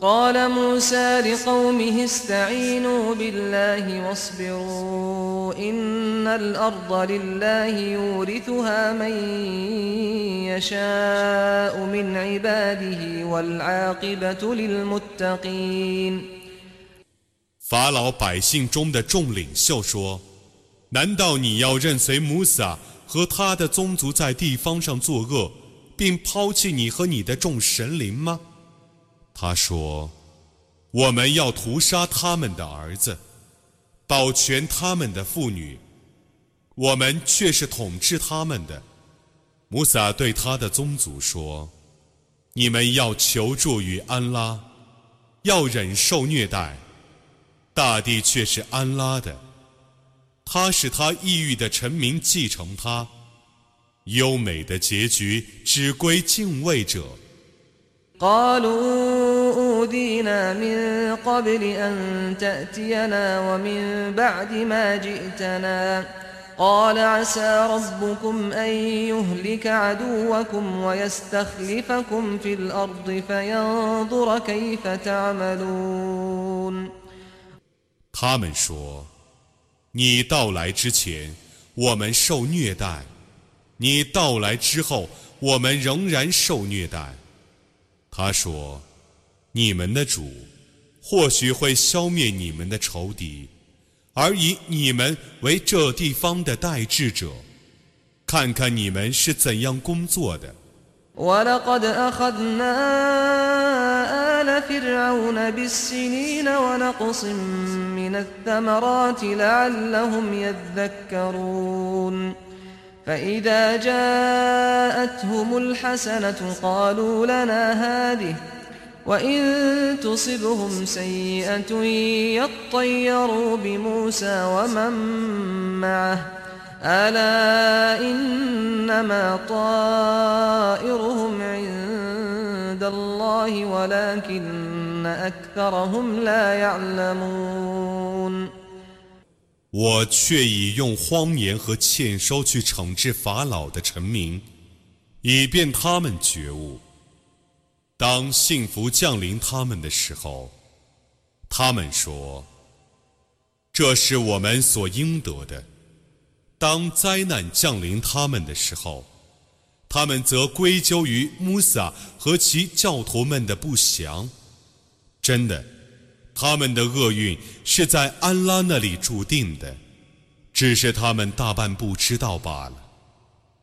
قال موسى لقومه استعينوا بالله واصبروا إن الأرض لله يورثها من يشاء من عباده والعاقبة للمتقين 法老百姓中的众领袖说：“ 难道你要认随穆萨和他的宗族在地方上作恶，并抛弃你和你的众神灵吗？ 他说：“我们要屠杀他们的儿子，保全他们的妇女，我们却是统治他们的。”穆萨对他的宗族说：“你们要求助于安拉，要忍受虐待，大地却是安拉的。”他使他抑郁的臣民继承他，优美的结局只归敬畏者。قالوا أودينا من قبل أن تأتينا ومن بعد ما جئتنا قال عسى ربكم أن يهلك عدوكم ويستخلفكم في الأرض فينظر كيف تعملون 他们说。你到来之前，我们受虐待；你到来之后，我们仍然受虐待。他说：“ 你们的主或许会消灭你们的仇敌，而以你们为这地方的代治者，看看你们是怎样工作的。” ولقد أخذنا آل فرعون بالسنين ونقص من الثمرات لعلهم يذكرون فإذا جاءتهم الحسنة قالوا لنا هذه وإن تصبهم سيئة يطيروا بموسى ومن معه ألا إنما طائرهم عند الله ولكن أكثرهم لا يعلمون 我却已用荒言和欠收去惩治法老的臣民，以便他们觉悟。 当幸福降临他们的时候，他们说：“这是我们所应得的。”当灾难降临他们的时候，他们则归咎于穆萨和其教徒们的不祥。真的，他们的厄运是在安拉那里注定的，只是他们大半不知道罢了。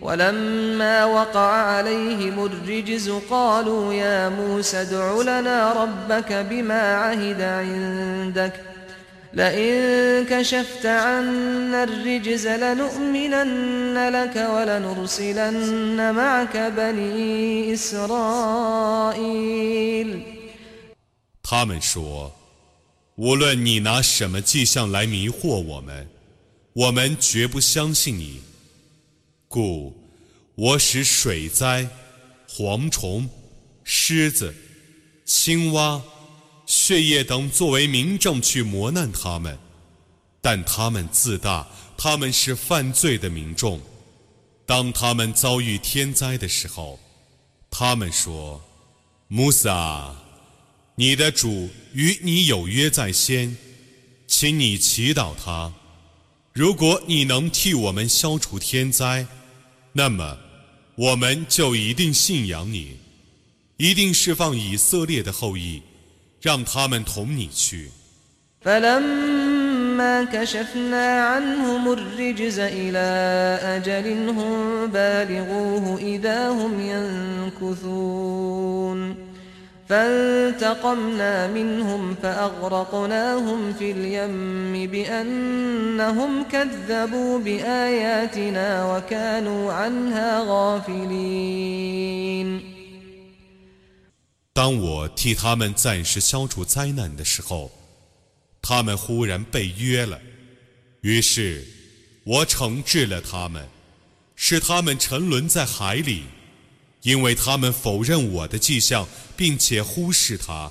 ولما وقع عليهم الرجز قالوا يا موسى ادع لنا ربك بما عهد عندك ۖ لئن كشفت عنا الرجز لنؤمنن لك ولنرسلن معك بني إسرائيل 他们说：“无论你拿什么迹象来迷惑我们，我们绝不相信你。 故我使水灾、蝗虫、狮子、青蛙。”血液等作为明证去磨难他们，但他们自大，他们是犯罪的民众。当他们遭遇天灾的时候，他们说：“穆萨，你的主与你有约在先，请你祈祷他。如果你能替我们消除天灾，那么我们就一定信仰你，一定释放以色列的后裔。”让他们同你去。فلما كشفنا عنهم الرجز إلى أجل هم بالغوه إذا هم ينكثون فانتقمنا منهم فأغرقناهم في اليم بأنهم كذبوا بآياتنا وكانوا عنها غافلين 当我替他们暂时消除灾难的时候，他们忽然被约了，于是，我惩治了他们，使他们沉沦在海里， 因为他们否认我的迹象，并且忽视他。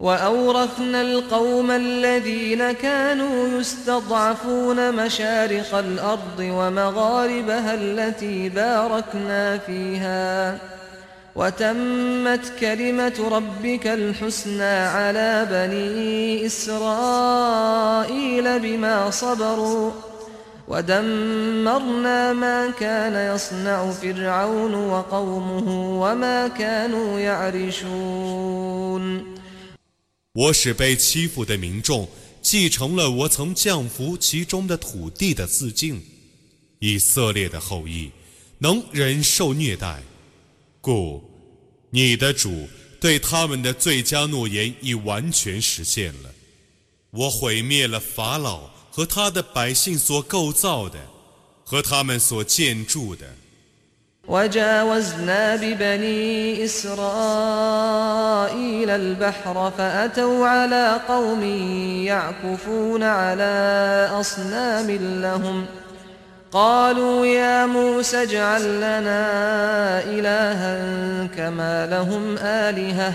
وأورثنا القوم الذين كانوا يستضعفون مشارق الأرض ومغاربها التي باركنا فيها وتمت كلمة ربك الحسنى على بني إسرائيل بما صبروا ودمرنا ما كان يصنع فرعون وقومه وما كانوا يعرشون 我使被欺负的民众继承了我曾降服其中的土地的自敬，以色列的后裔能忍受虐待，故你的主对他们的最佳诺言已完全实现了。我毁灭了法老 和他的百姓所构造的和他们所建筑的。وجاوزنا ببني إسرائيل البحر فأتوا على قوم يعكفون على أصنام لهم قالوا يا موسى اجعل لنا إلها كما لهم آلهة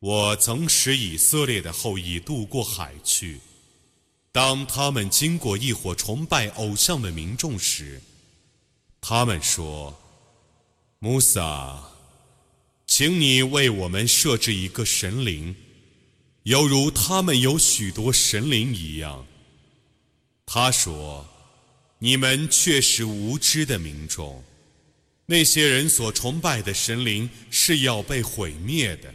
我曾使以色列的后裔渡过海去。当他们经过一伙崇拜偶像的民众时，他们说：“穆萨，请你为我们设置一个神灵，犹如他们有许多神灵一样。”他说：“你们确实无知的民众，那些人所崇拜的神灵是要被毁灭的。”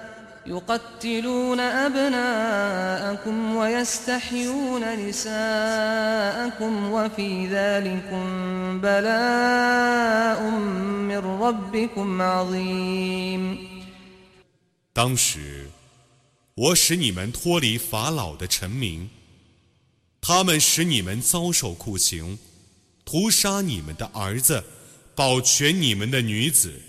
يقتلون أبناءكم ويستحيون نساءكم وفي ذلكم بلاء من ربكم عظيم 当时，我使你们脱离法老的臣民，他们使你们遭受酷刑，屠杀你们的儿子，保全你们的女子。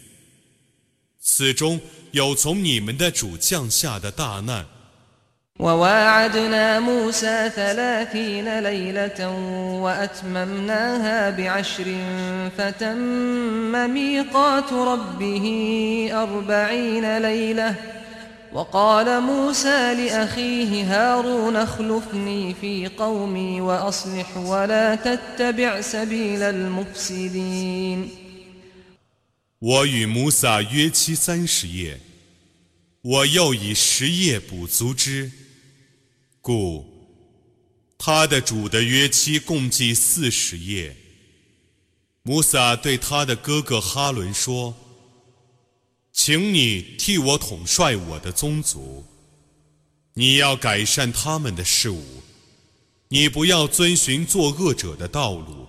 此中 有从你们的主降下的大难。وواعدنا موسى ثلاثين ليلة وأتممناها بعشر فتم ميقات ربه أربعين ليلة وقال موسى لأخيه هارون اخلفني في قومي وأصلح ولا تتبع سبيل المفسدين 我与摩萨约期三十夜，我又以十夜补足之，故他的主的约期共计四十夜。摩萨对他的哥哥哈伦说：“请你替我统帅我的宗族，你要改善他们的事物，你不要遵循作恶者的道路。”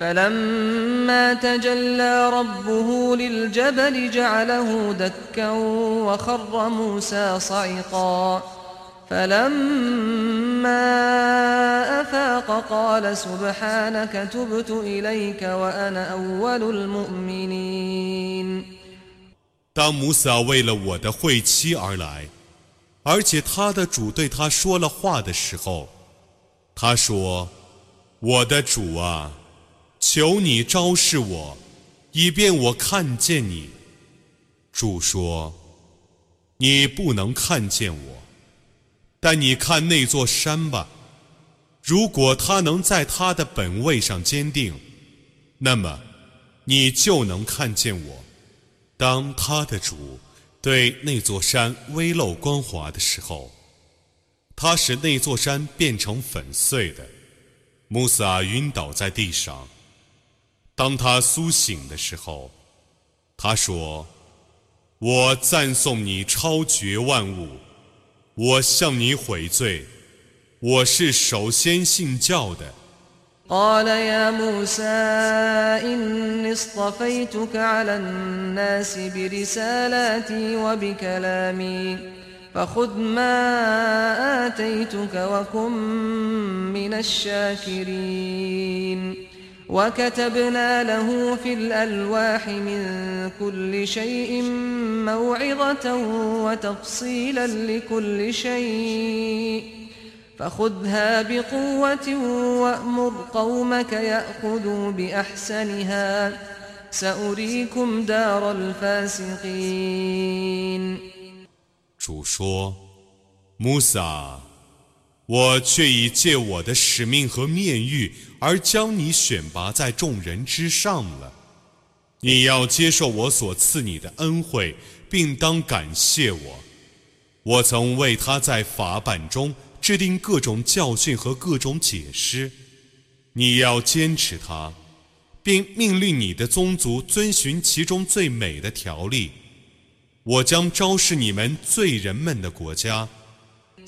فلما تجلى ربه للجبل جعله دكا وخر موسى صعقا فلما افاق قال سبحانك تبت اليك وانا اول المؤمنين 当穆萨为了我的会妻而来，而且他的主对他说了话的时候，他说：“我的主啊！” ”求你昭示我，以便我看见你。主说：“你不能看见我，但你看那座山吧。如果它能在它的本位上坚定，那么你就能看见我。当他的主对那座山微露光滑的时候，他使那座山变成粉碎的。穆萨晕倒在地上。当他苏醒的时候，他说：“我赞颂你超绝万物，我向你悔罪，我是首先信教的。” قال يا موسى إني اصطفيتك على الناس برسالاتي وبكلامي فخذ ما آتيتك وكن من الشاكرين وكتبنا له في الألواح من كل شيء موعظة وتفصيلا لكل شيء. فخذها بقوة وأمر قومك يأخذوا بأحسنها. سأريكم دار الفاسقين. 主说：“Musa，我却已借我的使命和面誉而将你选拔在众人之上了。你要接受我所赐你的恩惠，并当感谢我。我曾为他在法版中。”制定各种教训和各种解释，你要坚持它，并命令你的宗族遵循其中最美的条例。我将昭示你们罪人们的国家。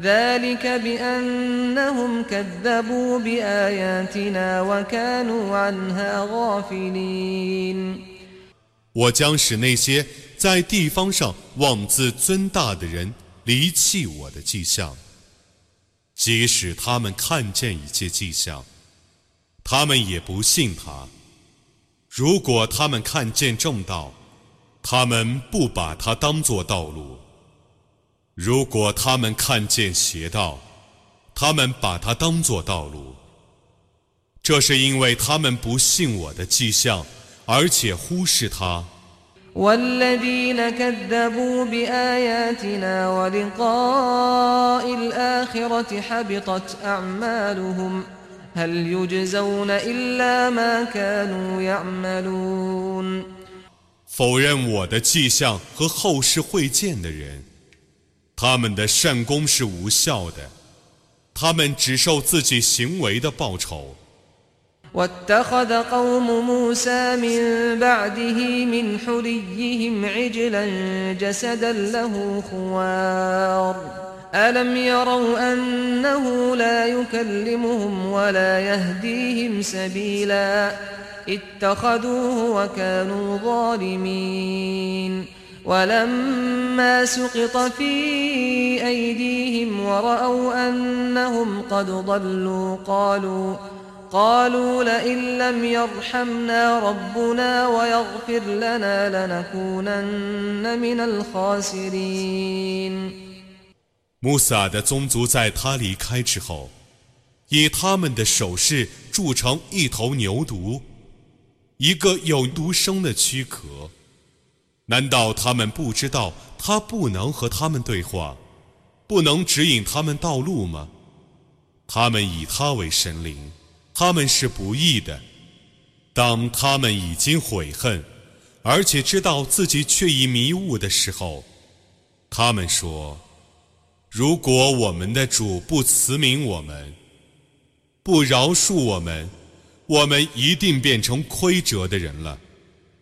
ذلك بأنهم كذبوا بآياتنا وكانوا عنها غافلين 我将使那些在地方上妄自尊大的人离弃我的迹象。即使他们看见一切迹象，他们也不信他。如果他们看见正道，他们不把它当作道路； 如果他们看见邪道，他们把它当作道路。这是因为他们不信我的迹象，而且忽视他。والذين كذبوا بآياتنا ولقاء الآخرة حبطت أعمالهم هل يجزون إلا ما كانوا يعملون 否认我的迹象和后世会见的人， 他们的善功是无效的，他们只受自己行为的报酬。واتخذ قوم موسى من بعده من حليهم عجلا جسدا له خوار ألم يروا أنه لا يكلمهم ولا يهديهم سبيلا اتخذوه وكانوا ظالمين ولما سقط في أيديهم ورأوا أنهم قد ضلوا قالوا قالوا لئن لم يرحمنا ربنا ويغفر لنا لنكونن من الخاسرين 穆萨的宗族在他离开之后，以他们的手势铸成一头牛犊，一个有毒生的躯壳。 难道他们不知道他不能和他们对话，不能指引他们道路吗？他们以他为神灵。他们是不义的。当他们已经悔恨，而且知道自己却已迷雾的时候，他们说：“如果我们的主不慈悯我们，不饶恕我们，我们一定变成亏折的人了。”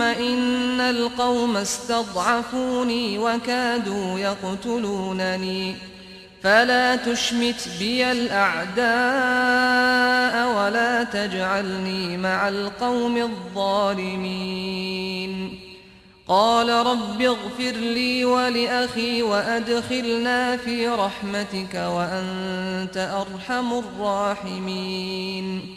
إن القوم استضعفوني وكادوا يقتلونني. فلا تشمت بي الأعداء ولا تجعلني مع القوم الظالمين. قال رب اغفر لي ولأخي وأدخلنا في رحمتك وأنت أرحم الراحمين.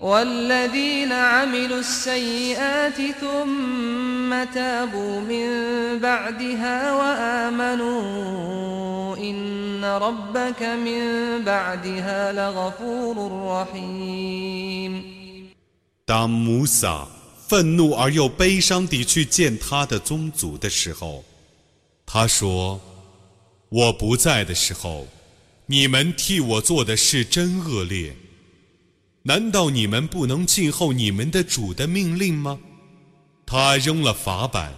والذين عملوا السيئات ثم تابوا من بعدها وآمنوا إن ربك من بعدها لغفور رحيم 当穆萨愤怒而又悲伤地去见他的宗族的时候，他说：“我不在的时候，你们替我做的事真恶劣。 难道你们不能静候你们的主的命令吗？”他扔了法板，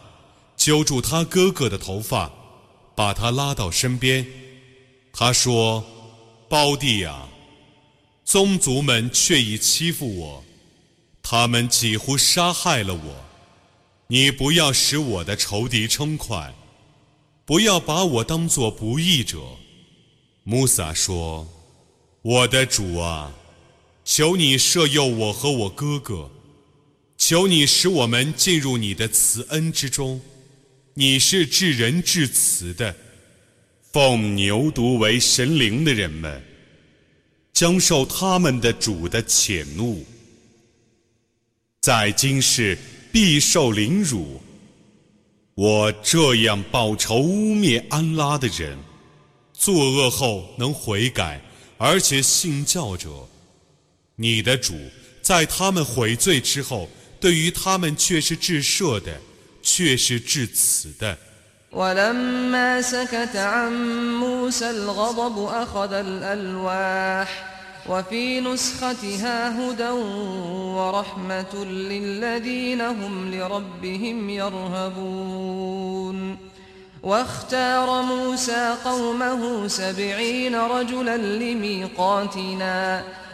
揪住他哥哥的头发，把他拉到身边。他说：“胞弟啊，宗族们却已欺负我。”他们几乎杀害了我，你不要使我的仇敌称快，不要把我当作不义者。穆萨说：“我的主啊，求你赦宥我和我哥哥，求你使我们进入你的慈恩之中。你是至仁至慈的。奉牛犊为神灵的人们，将受他们的主的谴怒。”在今世必受凌辱。我这样报仇污蔑安拉的人，作恶后能悔改，而且信教者，你的主在他们悔罪之后，对于他们却是至赦的，却是至慈的。وفي نسختها هدى ورحمة للذين هم لربهم يرهبون واختار موسى قومه سبعين رجلا لميقاتنا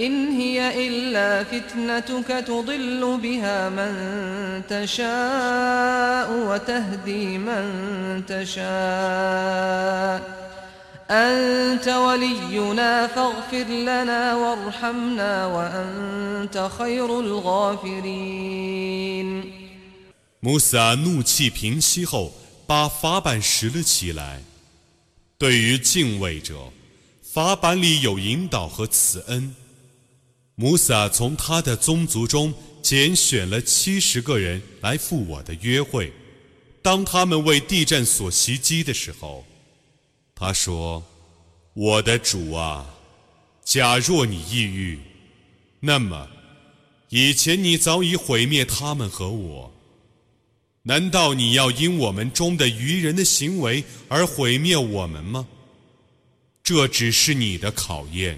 إن هي إلا فتنتك تضل بها من تشاء وتهدي من تشاء أنت ولينا فاغفر لنا وارحمنا وأنت خير الغافرين 穆萨怒气平息后，把法板拾了起来。对于敬畏者，法板里有引导和慈恩。 穆萨从他的宗族中拣选了七十个人来赴我的约会。当他们为地震所袭击的时候，他说：“我的主啊，假若你抑郁，那么以前你早已毁灭他们和我。”难道你要因我们中的愚人的行为而毁灭我们吗？这只是你的考验，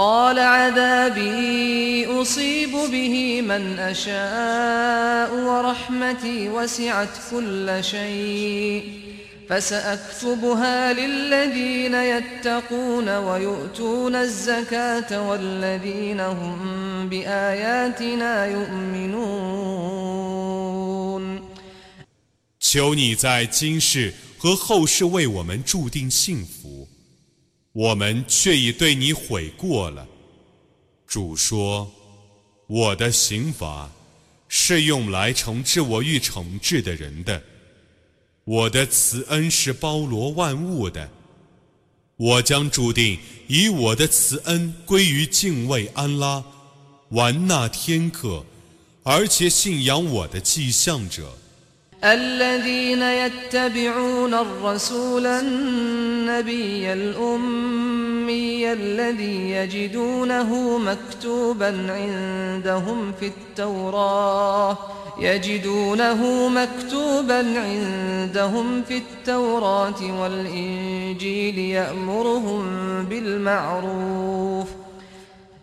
قال عذابي أصيب به من أشاء ورحمتي وسعت كل شيء فسأكتبها للذين يتقون ويؤتون الزكاة والذين هم بآياتنا يؤمنون 求你在今世和后世为我们注定幸福。 我们却已对你悔过了。主说：“我的刑罚是用来惩治我欲惩治的人的，我的慈恩是包罗万物的。我将注定以我的慈恩归于敬畏安拉、玩纳天客，而且信仰我的迹象者。” الذين يتبعون الرسول النبي الأمي الذي يجدونه مكتوبا عندهم في التوراة يجدونه مكتوبا عندهم في التوراة والإنجيل يأمرهم بالمعروف ۖ.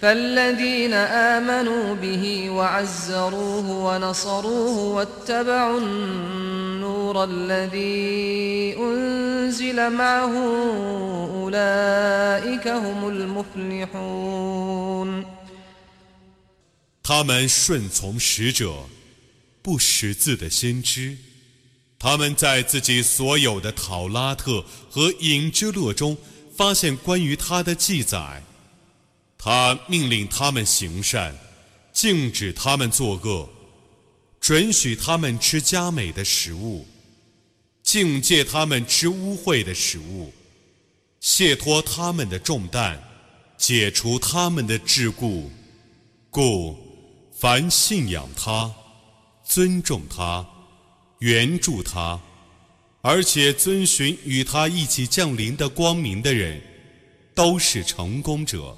فالذين آمنوا به وعزروه ونصروه واتبعوا النور الذي أنزل معه أولئك هم المفلحون 他们顺从使者，不识字的先知，他们在自己所有的讨拉特和隐之乐中发现关于他的记载。 他命令他们行善，禁止他们作恶，准许他们吃佳美的食物，境戒他们吃污秽的食物，卸脱他们的重担，解除他们的桎梏。故凡信仰他、尊重他、援助他，而且遵循与他一起降临的光明的人，都是成功者。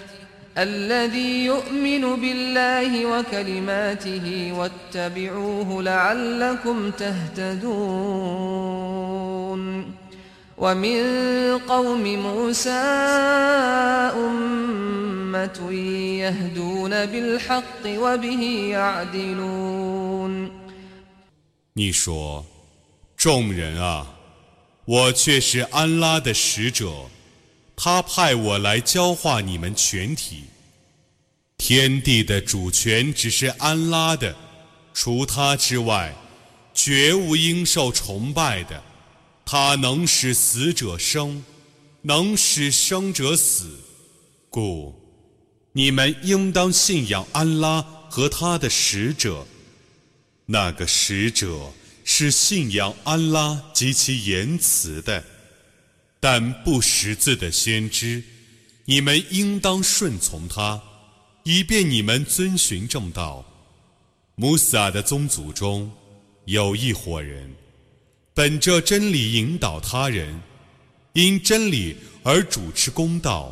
الذي يؤمن بالله وكلماته واتبعوه لعلكم تهتدون ومن قوم موسى أمة يهدون بالحق وبه يعدلون 你说，众人啊，我却是安拉的使者。 他派我来教化你们全体。天地的主权只是安拉的，除他之外，绝无应受崇拜的。他能使死者生，能使生者死，故你们应当信仰安拉和他的使者。那个使者是信仰安拉及其言辞的。但不识字的先知，你们应当顺从他，以便你们遵循正道。穆萨的宗族中有一伙人，本着真理引导他人，因真理而主持公道。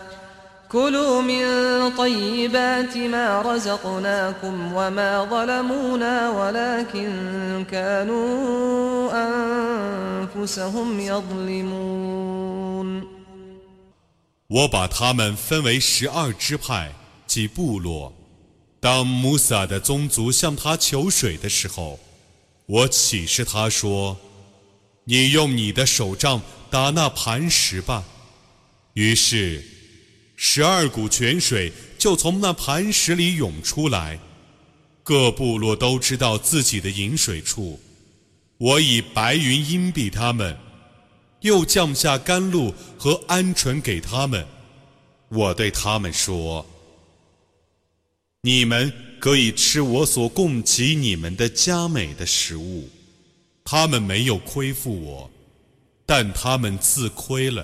كلوا من طيبات ما رزقناكم وما ظلمونا ولكن كانوا أنفسهم يظلمون 我把他们分为十二支派及部落。当穆萨的宗族向他求水的时候，我启示他说：“你用你的手杖打那磐石吧。”于是。 十二股泉水就从那磐石里涌出来。各部落都知道自己的饮水处。我以白云荫蔽他们，又降下甘露和鹌鹑给他们。我对他们说：“你们可以吃我所供给你们的佳美的食物。”他们没有亏负我，但他们自亏了。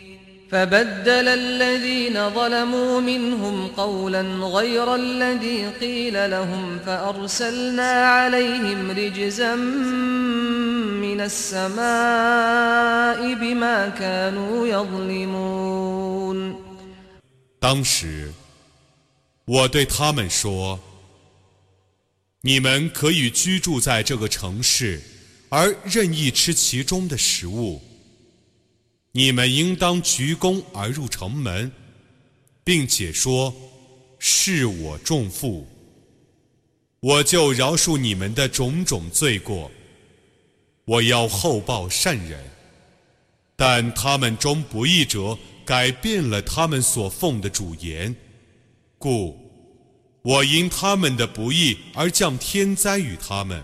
فبدل الذين ظلموا منهم قولا غير الذي قيل لهم فأرسلنا عليهم رجزا من السماء بما كانوا يظلمون 当时，我对他们说：“你们可以居住在这个城市，而任意吃其中的食物。 你们应当鞠躬而入城门，并且说：‘是我重负，我就饶恕你们的种种罪过。我要厚报善人。’但他们中不义者。”改变了他们所奉的主言，故我因他们的不义而降天灾与他们。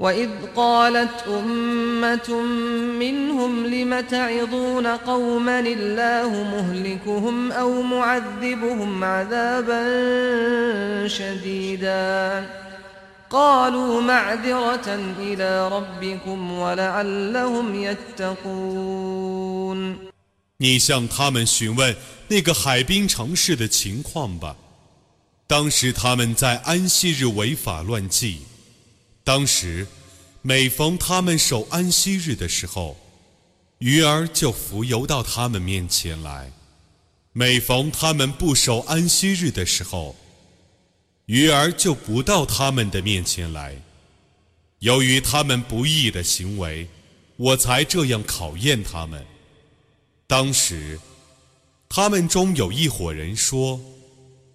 وإذ قالت أمة منهم لم تعظون قوما الله مهلكهم أو معذبهم عذابا شديدا قالوا معذرة إلى ربكم ولعلهم يتقون 你向他们询问那个海滨城市的情况吧。当时他们在安息日违法乱纪。 当时，每逢他们守安息日的时候，鱼儿就浮游到他们面前来；每逢他们不守安息日的时候，鱼儿就不到他们的面前来。由于他们不义的行为，我才这样考验他们。当时，他们中有一伙人说：“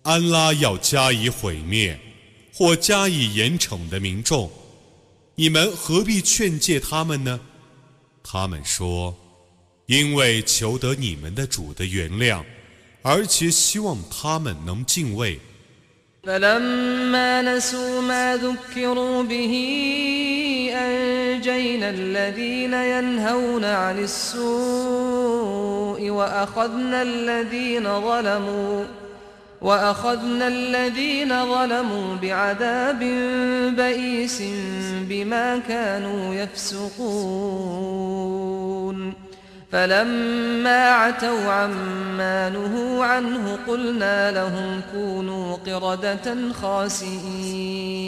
安拉要加以毁灭，或加以严惩的民众，你们何必劝诫他们呢？”他们说：“因为求得你们的主的原谅，而且希望他们能敬畏。” فلما نسوا ما ذكروا به أنجينا الذين ينهون عن السوء وأخذنا الذين ظلموا وأخذنا الذين ظلموا بعذاب بئيس بما كانوا يفسقون فلما عتوا عما نهوا عنه قلنا لهم كونوا قردة خاسئين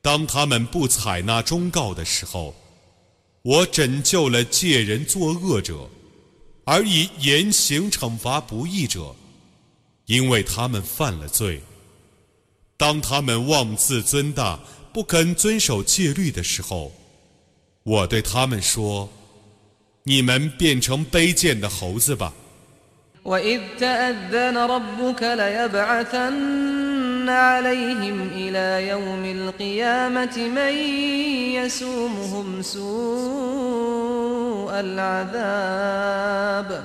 当他们不采纳忠告的时候，我拯救了借人作恶者，而以严刑惩罚不义者， 因为他们犯了罪。当他们妄自尊大，不肯遵守戒律的时候，我对他们说。你们变成卑贱的猴子吧。 وإذ تأذن ربك ليبعثن عليهم إلى يوم القيامة من يسومهم سوء العذاب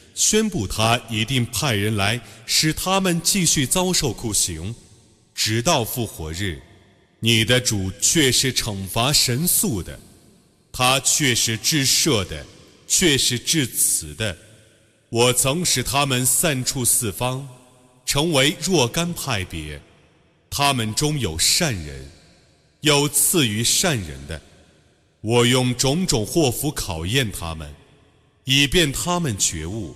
宣布他一定派人来，使他们继续遭受酷刑，直到复活日。你的主却是惩罚神速的，他却是至赦的，却是至慈的。我曾使他们散处四方，成为若干派别，他们中有善人，有赐予善人的。我用种种祸福考验他们，以便他们觉悟。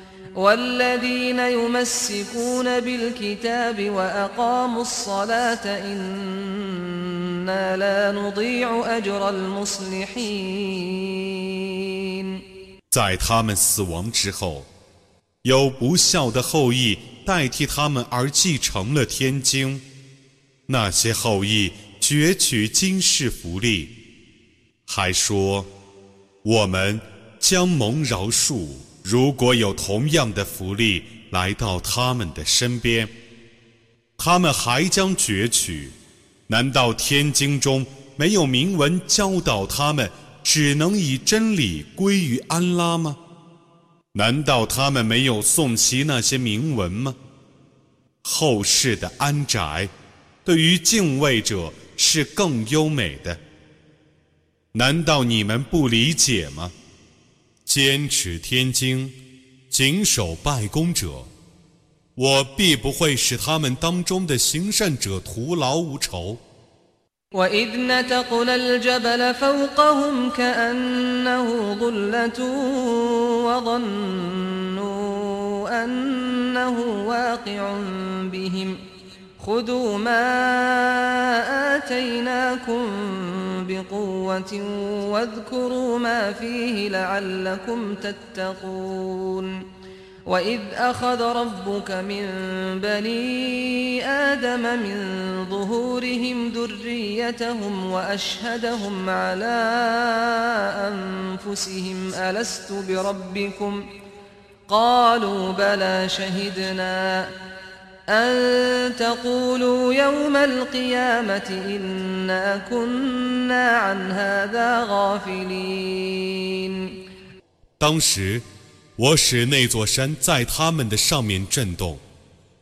والذين يمسكون بالكتاب وأقاموا الصلاة إنا لا نضيع أجر المصلحين 在他们死亡之后，有不孝的后裔代替他们而继承了天经。那些后裔攫取今世福利，还说我们将蒙饶恕。 如果有同样的福利来到他们的身边，他们还将攫取。难道天经中没有明文教导他们只能以真理归于安拉吗？难道他们没有诵习那些铭文吗？后世的安宅，对于敬畏者是更优美的。难道你们不理解吗？坚持天经，谨守拜功者，我必不会使他们当中的行善者徒劳无酬。 وإذ نتقنا الجبل فوقهم كأنه ظلة وظنوا أنه واقع بهم خذوا ما آتيناكم بقوة واذكروا ما فيه لعلكم تتقون وإذ أخذ ربك من بني آدم من ظهورهم ذريتهم وأشهدهم على أنفسهم ألست بربكم؟ قالوا بلى شهدنا. أن تقولوا يوم القيامة إنا كنا عن هذا غافلين 当时，我使那座山在他们的上面震动，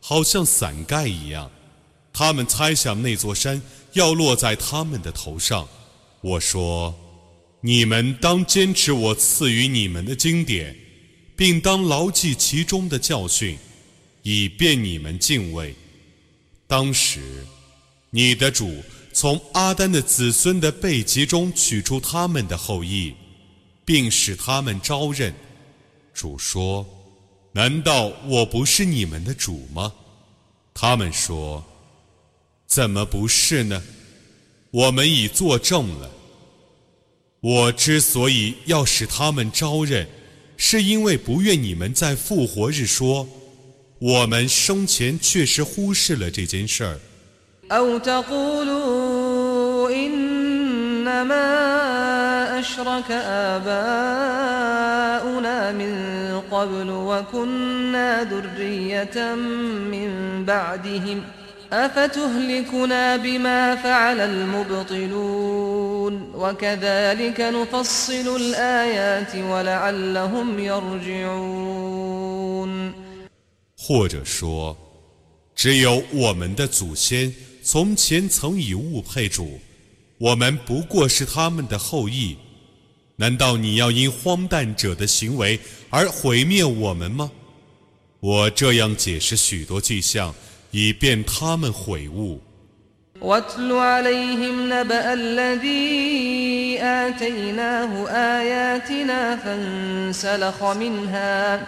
好像伞盖一样。他们猜想那座山要落在他们的头上。我说：“你们当坚持我赐予你们的经典，并当牢记其中的教训， 以便你们敬畏。”当时，你的主从阿丹的子孙的背脊中取出他们的后裔，并使他们招认。主说：“难道我不是你们的主吗？”他们说：“怎么不是呢？我们已作证了。我之所以要使他们招认，是因为不愿你们在复活日说，我们生前确实忽视了这件事儿。” أو تقولوا إنما أشرك آباؤنا من قبل وكنا ذرية من بعدهم أفتهلكنا بما فعل المبطلون وكذلك نفصل الآيات ولعلهم يرجعون 或者说，只有我们的祖先从前曾以物配主，我们不过是他们的后裔。难道你要因荒诞者的行为而毁灭我们吗？我这样解释许多迹象，以便他们悔悟。 واتل عليهم نبأ الذي آتيناه آياتنا فانسلخ منها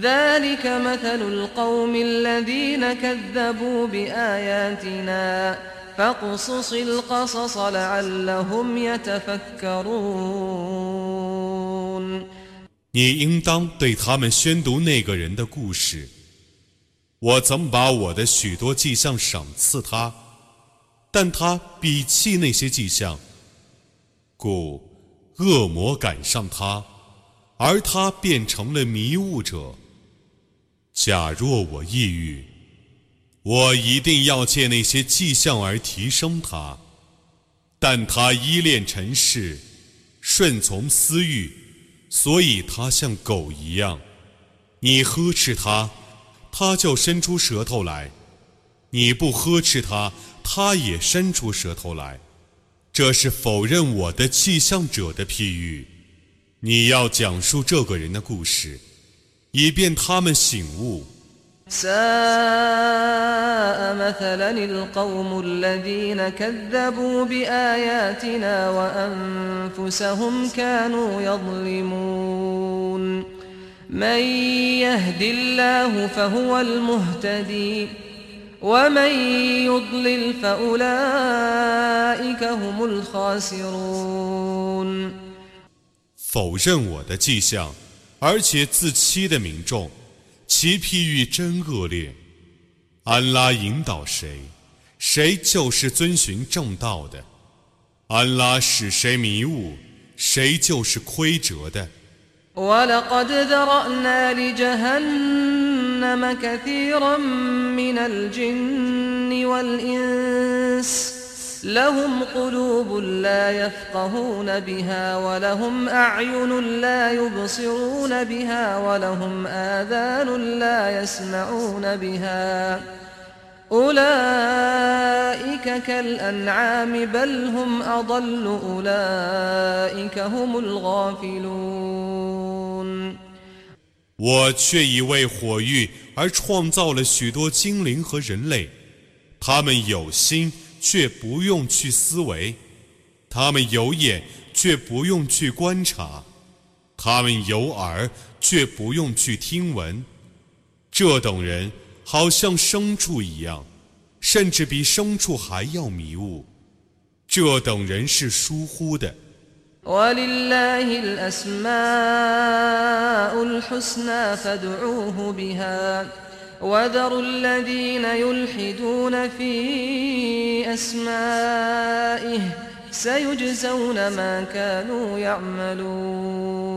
ذلك مثل القوم الذين كذبوا بآياتنا فاقصص القصص لعلهم يتفكرون 你应当对他们宣读那个人的故事。我曾把我的许多迹象赏赐他，但他鄙弃那些迹象，故恶魔赶上他，而他变成了迷雾者。 假若我抑郁，我一定要借那些迹象而提升他，但他依恋尘世，顺从私欲，所以他像狗一样。你呵斥他，他就伸出舌头来；你不呵斥他，他也伸出舌头来。这是否认我的迹象者的譬喻。你要讲述这个人的故事。以便他们醒悟。ساء مثلا القوم الذين كذبوا بآياتنا وأنفسهم كانوا يظلمون من يهد الله فهو المهتدي ومن يضلل فأولئك هم الخاسرون 否认我的迹象。 而且自欺的民众，其譬喻真恶劣。安拉引导谁，谁就是遵循正道的；安拉使谁迷雾，谁就是亏折的。لهم قلوب لا يفقهون بها ولهم أعين لا يبصرون بها ولهم آذان لا يسمعون بها أولئك كالأنعام بل هم أضل أولئك هم الغافلون 我却以为火域而创造了许多精灵和人类，他们有心 却不用去思维，他们有眼却不用去观察，他们有耳却不用去听闻，这等人好像牲畜一样，甚至比牲畜还要迷雾。这等人是疏忽的。وذروا الذين يلحدون في أسمائه سيجزون ما كانوا يعملون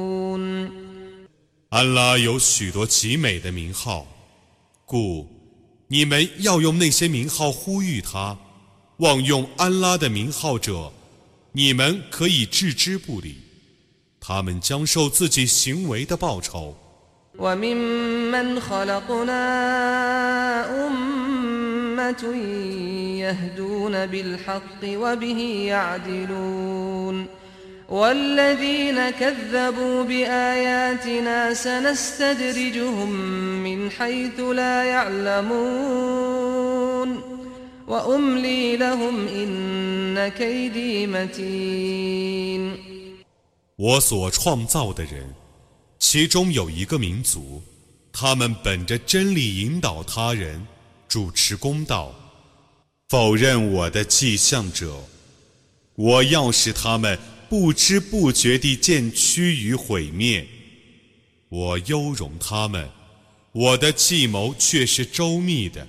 安拉有许多极美的名号，故你们要用那些名号呼吁他。妄用安拉的名号者，你们可以置之不理，他们将受自己行为的报酬。 وممن خلقنا أمة يهدون بالحق وبه يعدلون والذين كذبوا بآياتنا سنستدرجهم من حيث لا يعلمون وأملي لهم إن كيدي متين 我所创造的人 其中有一个民族，他们本着真理引导他人，主持公道，否认我的迹象者，我要使他们不知不觉地渐趋于毁灭。我优容他们，我的计谋却是周密的。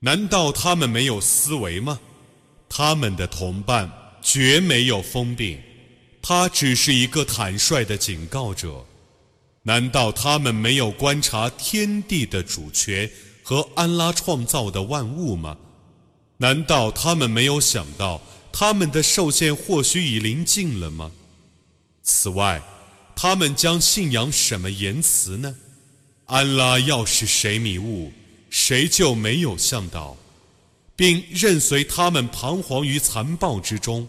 难道他们没有思维吗？他们的同伴绝没有疯病他只是一个坦率的警告者。难道他们没有观察天地的主权和安拉创造的万物吗？难道他们没有想到他们的受限或许已临近了吗？此外他们将信仰什么言辞呢？安拉要是谁迷雾，谁就没有向导，并任随他们彷徨于残暴之中。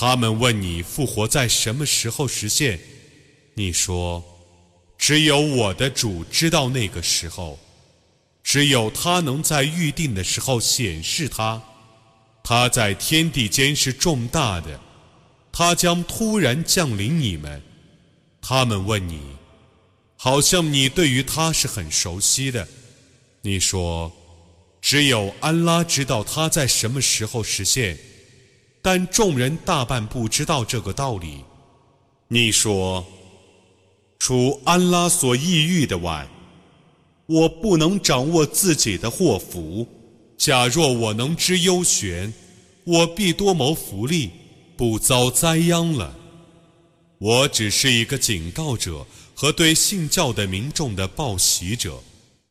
他们问你复活在什么时候实现？你说，只有我的主知道那个时候，只有他能在预定的时候显示他。他在天地间是重大的，他将突然降临你们。他们问你，好像你对于他是很熟悉的。你说，只有安拉知道他在什么时候实现。但众人大半不知道这个道理。你说，除安拉所抑郁的外，我不能掌握自己的祸福。假若我能知幽玄，我必多谋福利，不遭灾殃了。我只是一个警告者和对信教的民众的报喜者。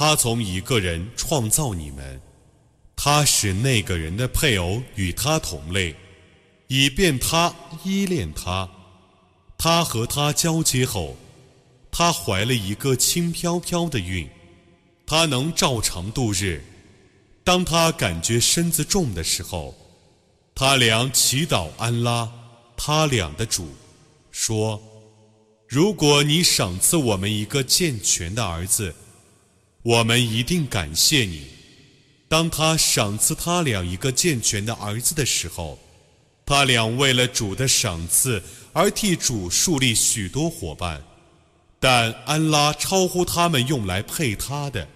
他从一个人创造你们，他使那个人的配偶与他同类，以便他依恋他。他和他交接后，他怀了一个轻飘飘的孕，他能照常度日。当他感觉身子重的时候，他俩祈祷安拉，他俩的主，说：“如果你赏赐我们一个健全的儿子。”我们一定感谢你。当他赏赐他俩一个健全的儿子的时候，他俩为了主的赏赐而替主树立许多伙伴，但安拉超乎他们用来配他的。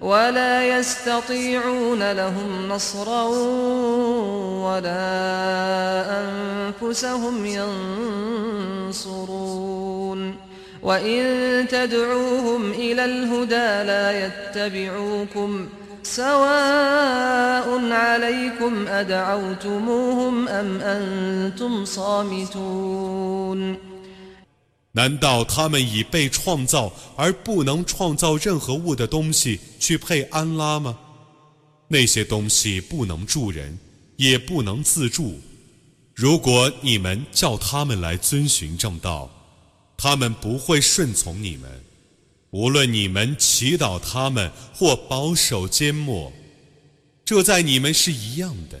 ولا يستطيعون لهم نصرا ولا أنفسهم ينصرون. وإن تدعوهم إلى الهدى لا يتبعوكم. سواء عليكم أدعوتموهم أم أنتم صامتون. 难道他们以被创造而不能创造任何物的东西去配安拉吗？那些东西不能助人，也不能自助。如果你们叫他们来遵循正道，他们不会顺从你们。无论你们祈祷他们或保守缄默，这在你们是一样的。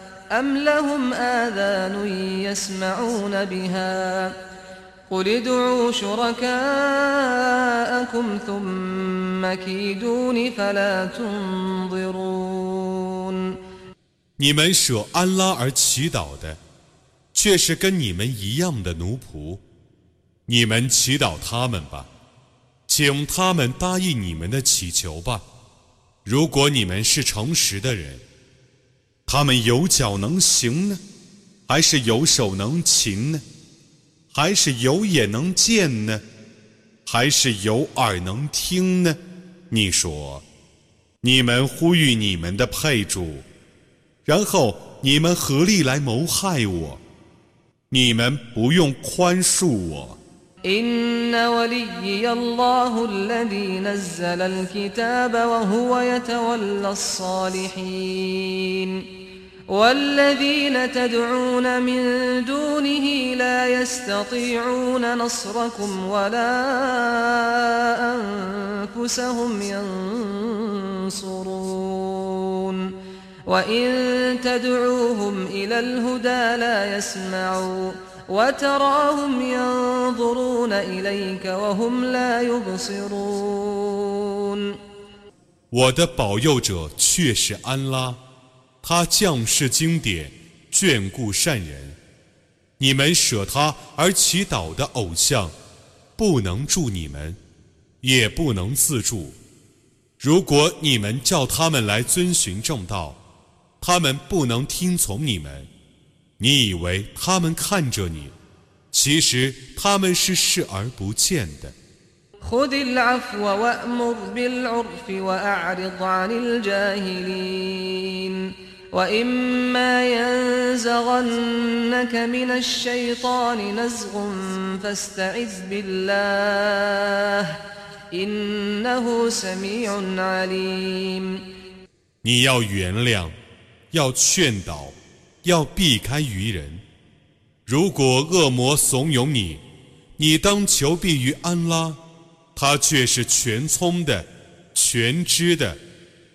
أم لهم آذان يسمعون بها قل ادعوا شركاءكم ثم كيدون فلا تنظرون 你们舍安拉而祈祷的，却是跟你们一样的奴仆。你们祈祷他们吧，请他们答应你们的祈求吧。如果你们是诚实的人。 他们有脚能行呢，还是有手能擒呢？还是有眼能见呢？还是有耳能听呢？你说，你们呼吁你们的配主，然后你们合力来谋害我，你们不用宽恕我。والذين تدعون من دونه لا يستطيعون نصركم ولا أنفسهم ينصرون وإن تدعوهم إلى الهدى لا يسمعوا وتراهم ينظرون إليك وهم لا يبصرون 我的保佑者却是安拉。 他降世经典，眷顾善人。你们舍他而祈祷的偶像，不能助你们，也不能自助。如果你们叫他们来遵循正道，他们不能听从你们。你以为他们看着你，其实他们是视而不见的。وإما ينزغنك من الشيطان نزغ فاستعذ بالله إنه سميع عليم 你要原谅，要劝导，要避开愚人。如果恶魔怂恿你，你当求避于安拉，他却是全聪的、全知的。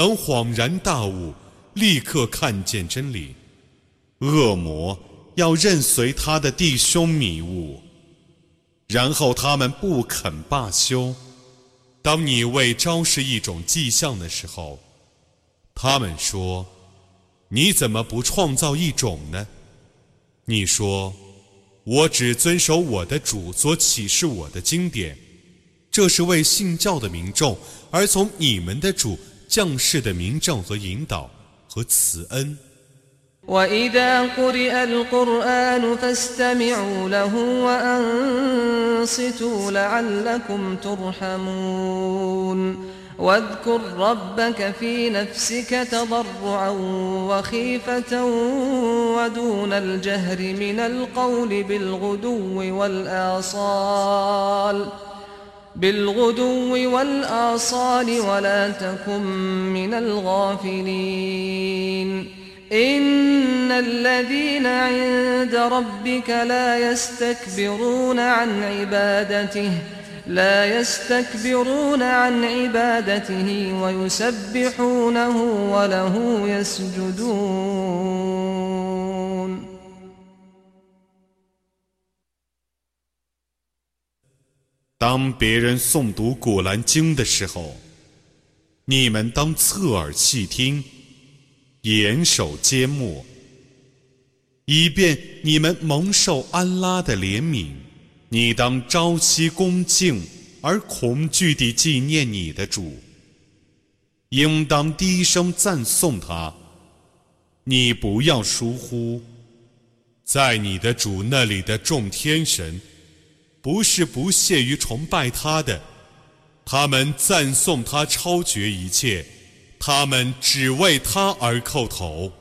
能恍然大悟，立刻看见真理。恶魔要认随他的弟兄迷雾，然后他们不肯罢休。当你为昭示一种迹象的时候，他们说：“你怎么不创造一种呢？”你说：“我只遵守我的主所启示我的经典，这是为信教的民众而从你们的主 降世的明证和引导和慈恩。 وإذا قرئ القرآن فاستمعوا له وأنصتوا لعلكم ترحمون واذكر ربك في نفسك تضرعا وخيفة ودون الجهر من القول بالغدو والآصال بالغدو والآصال ولا تكن من الغافلين. إن الذين عند ربك لا يستكبرون عن عبادته لا يستكبرون عن عبادته ويسبحونه وله يسجدون. 当别人诵读《古兰经》的时候，你们当侧耳细听，严守缄默，以便你们蒙受安拉的怜悯。你当朝夕恭敬而恐惧地纪念你的主，应当低声赞颂他。你不要疏忽，在你的主那里的众天神。不是不屑于崇拜他的，他们赞颂他超绝一切，他们只为他而叩头。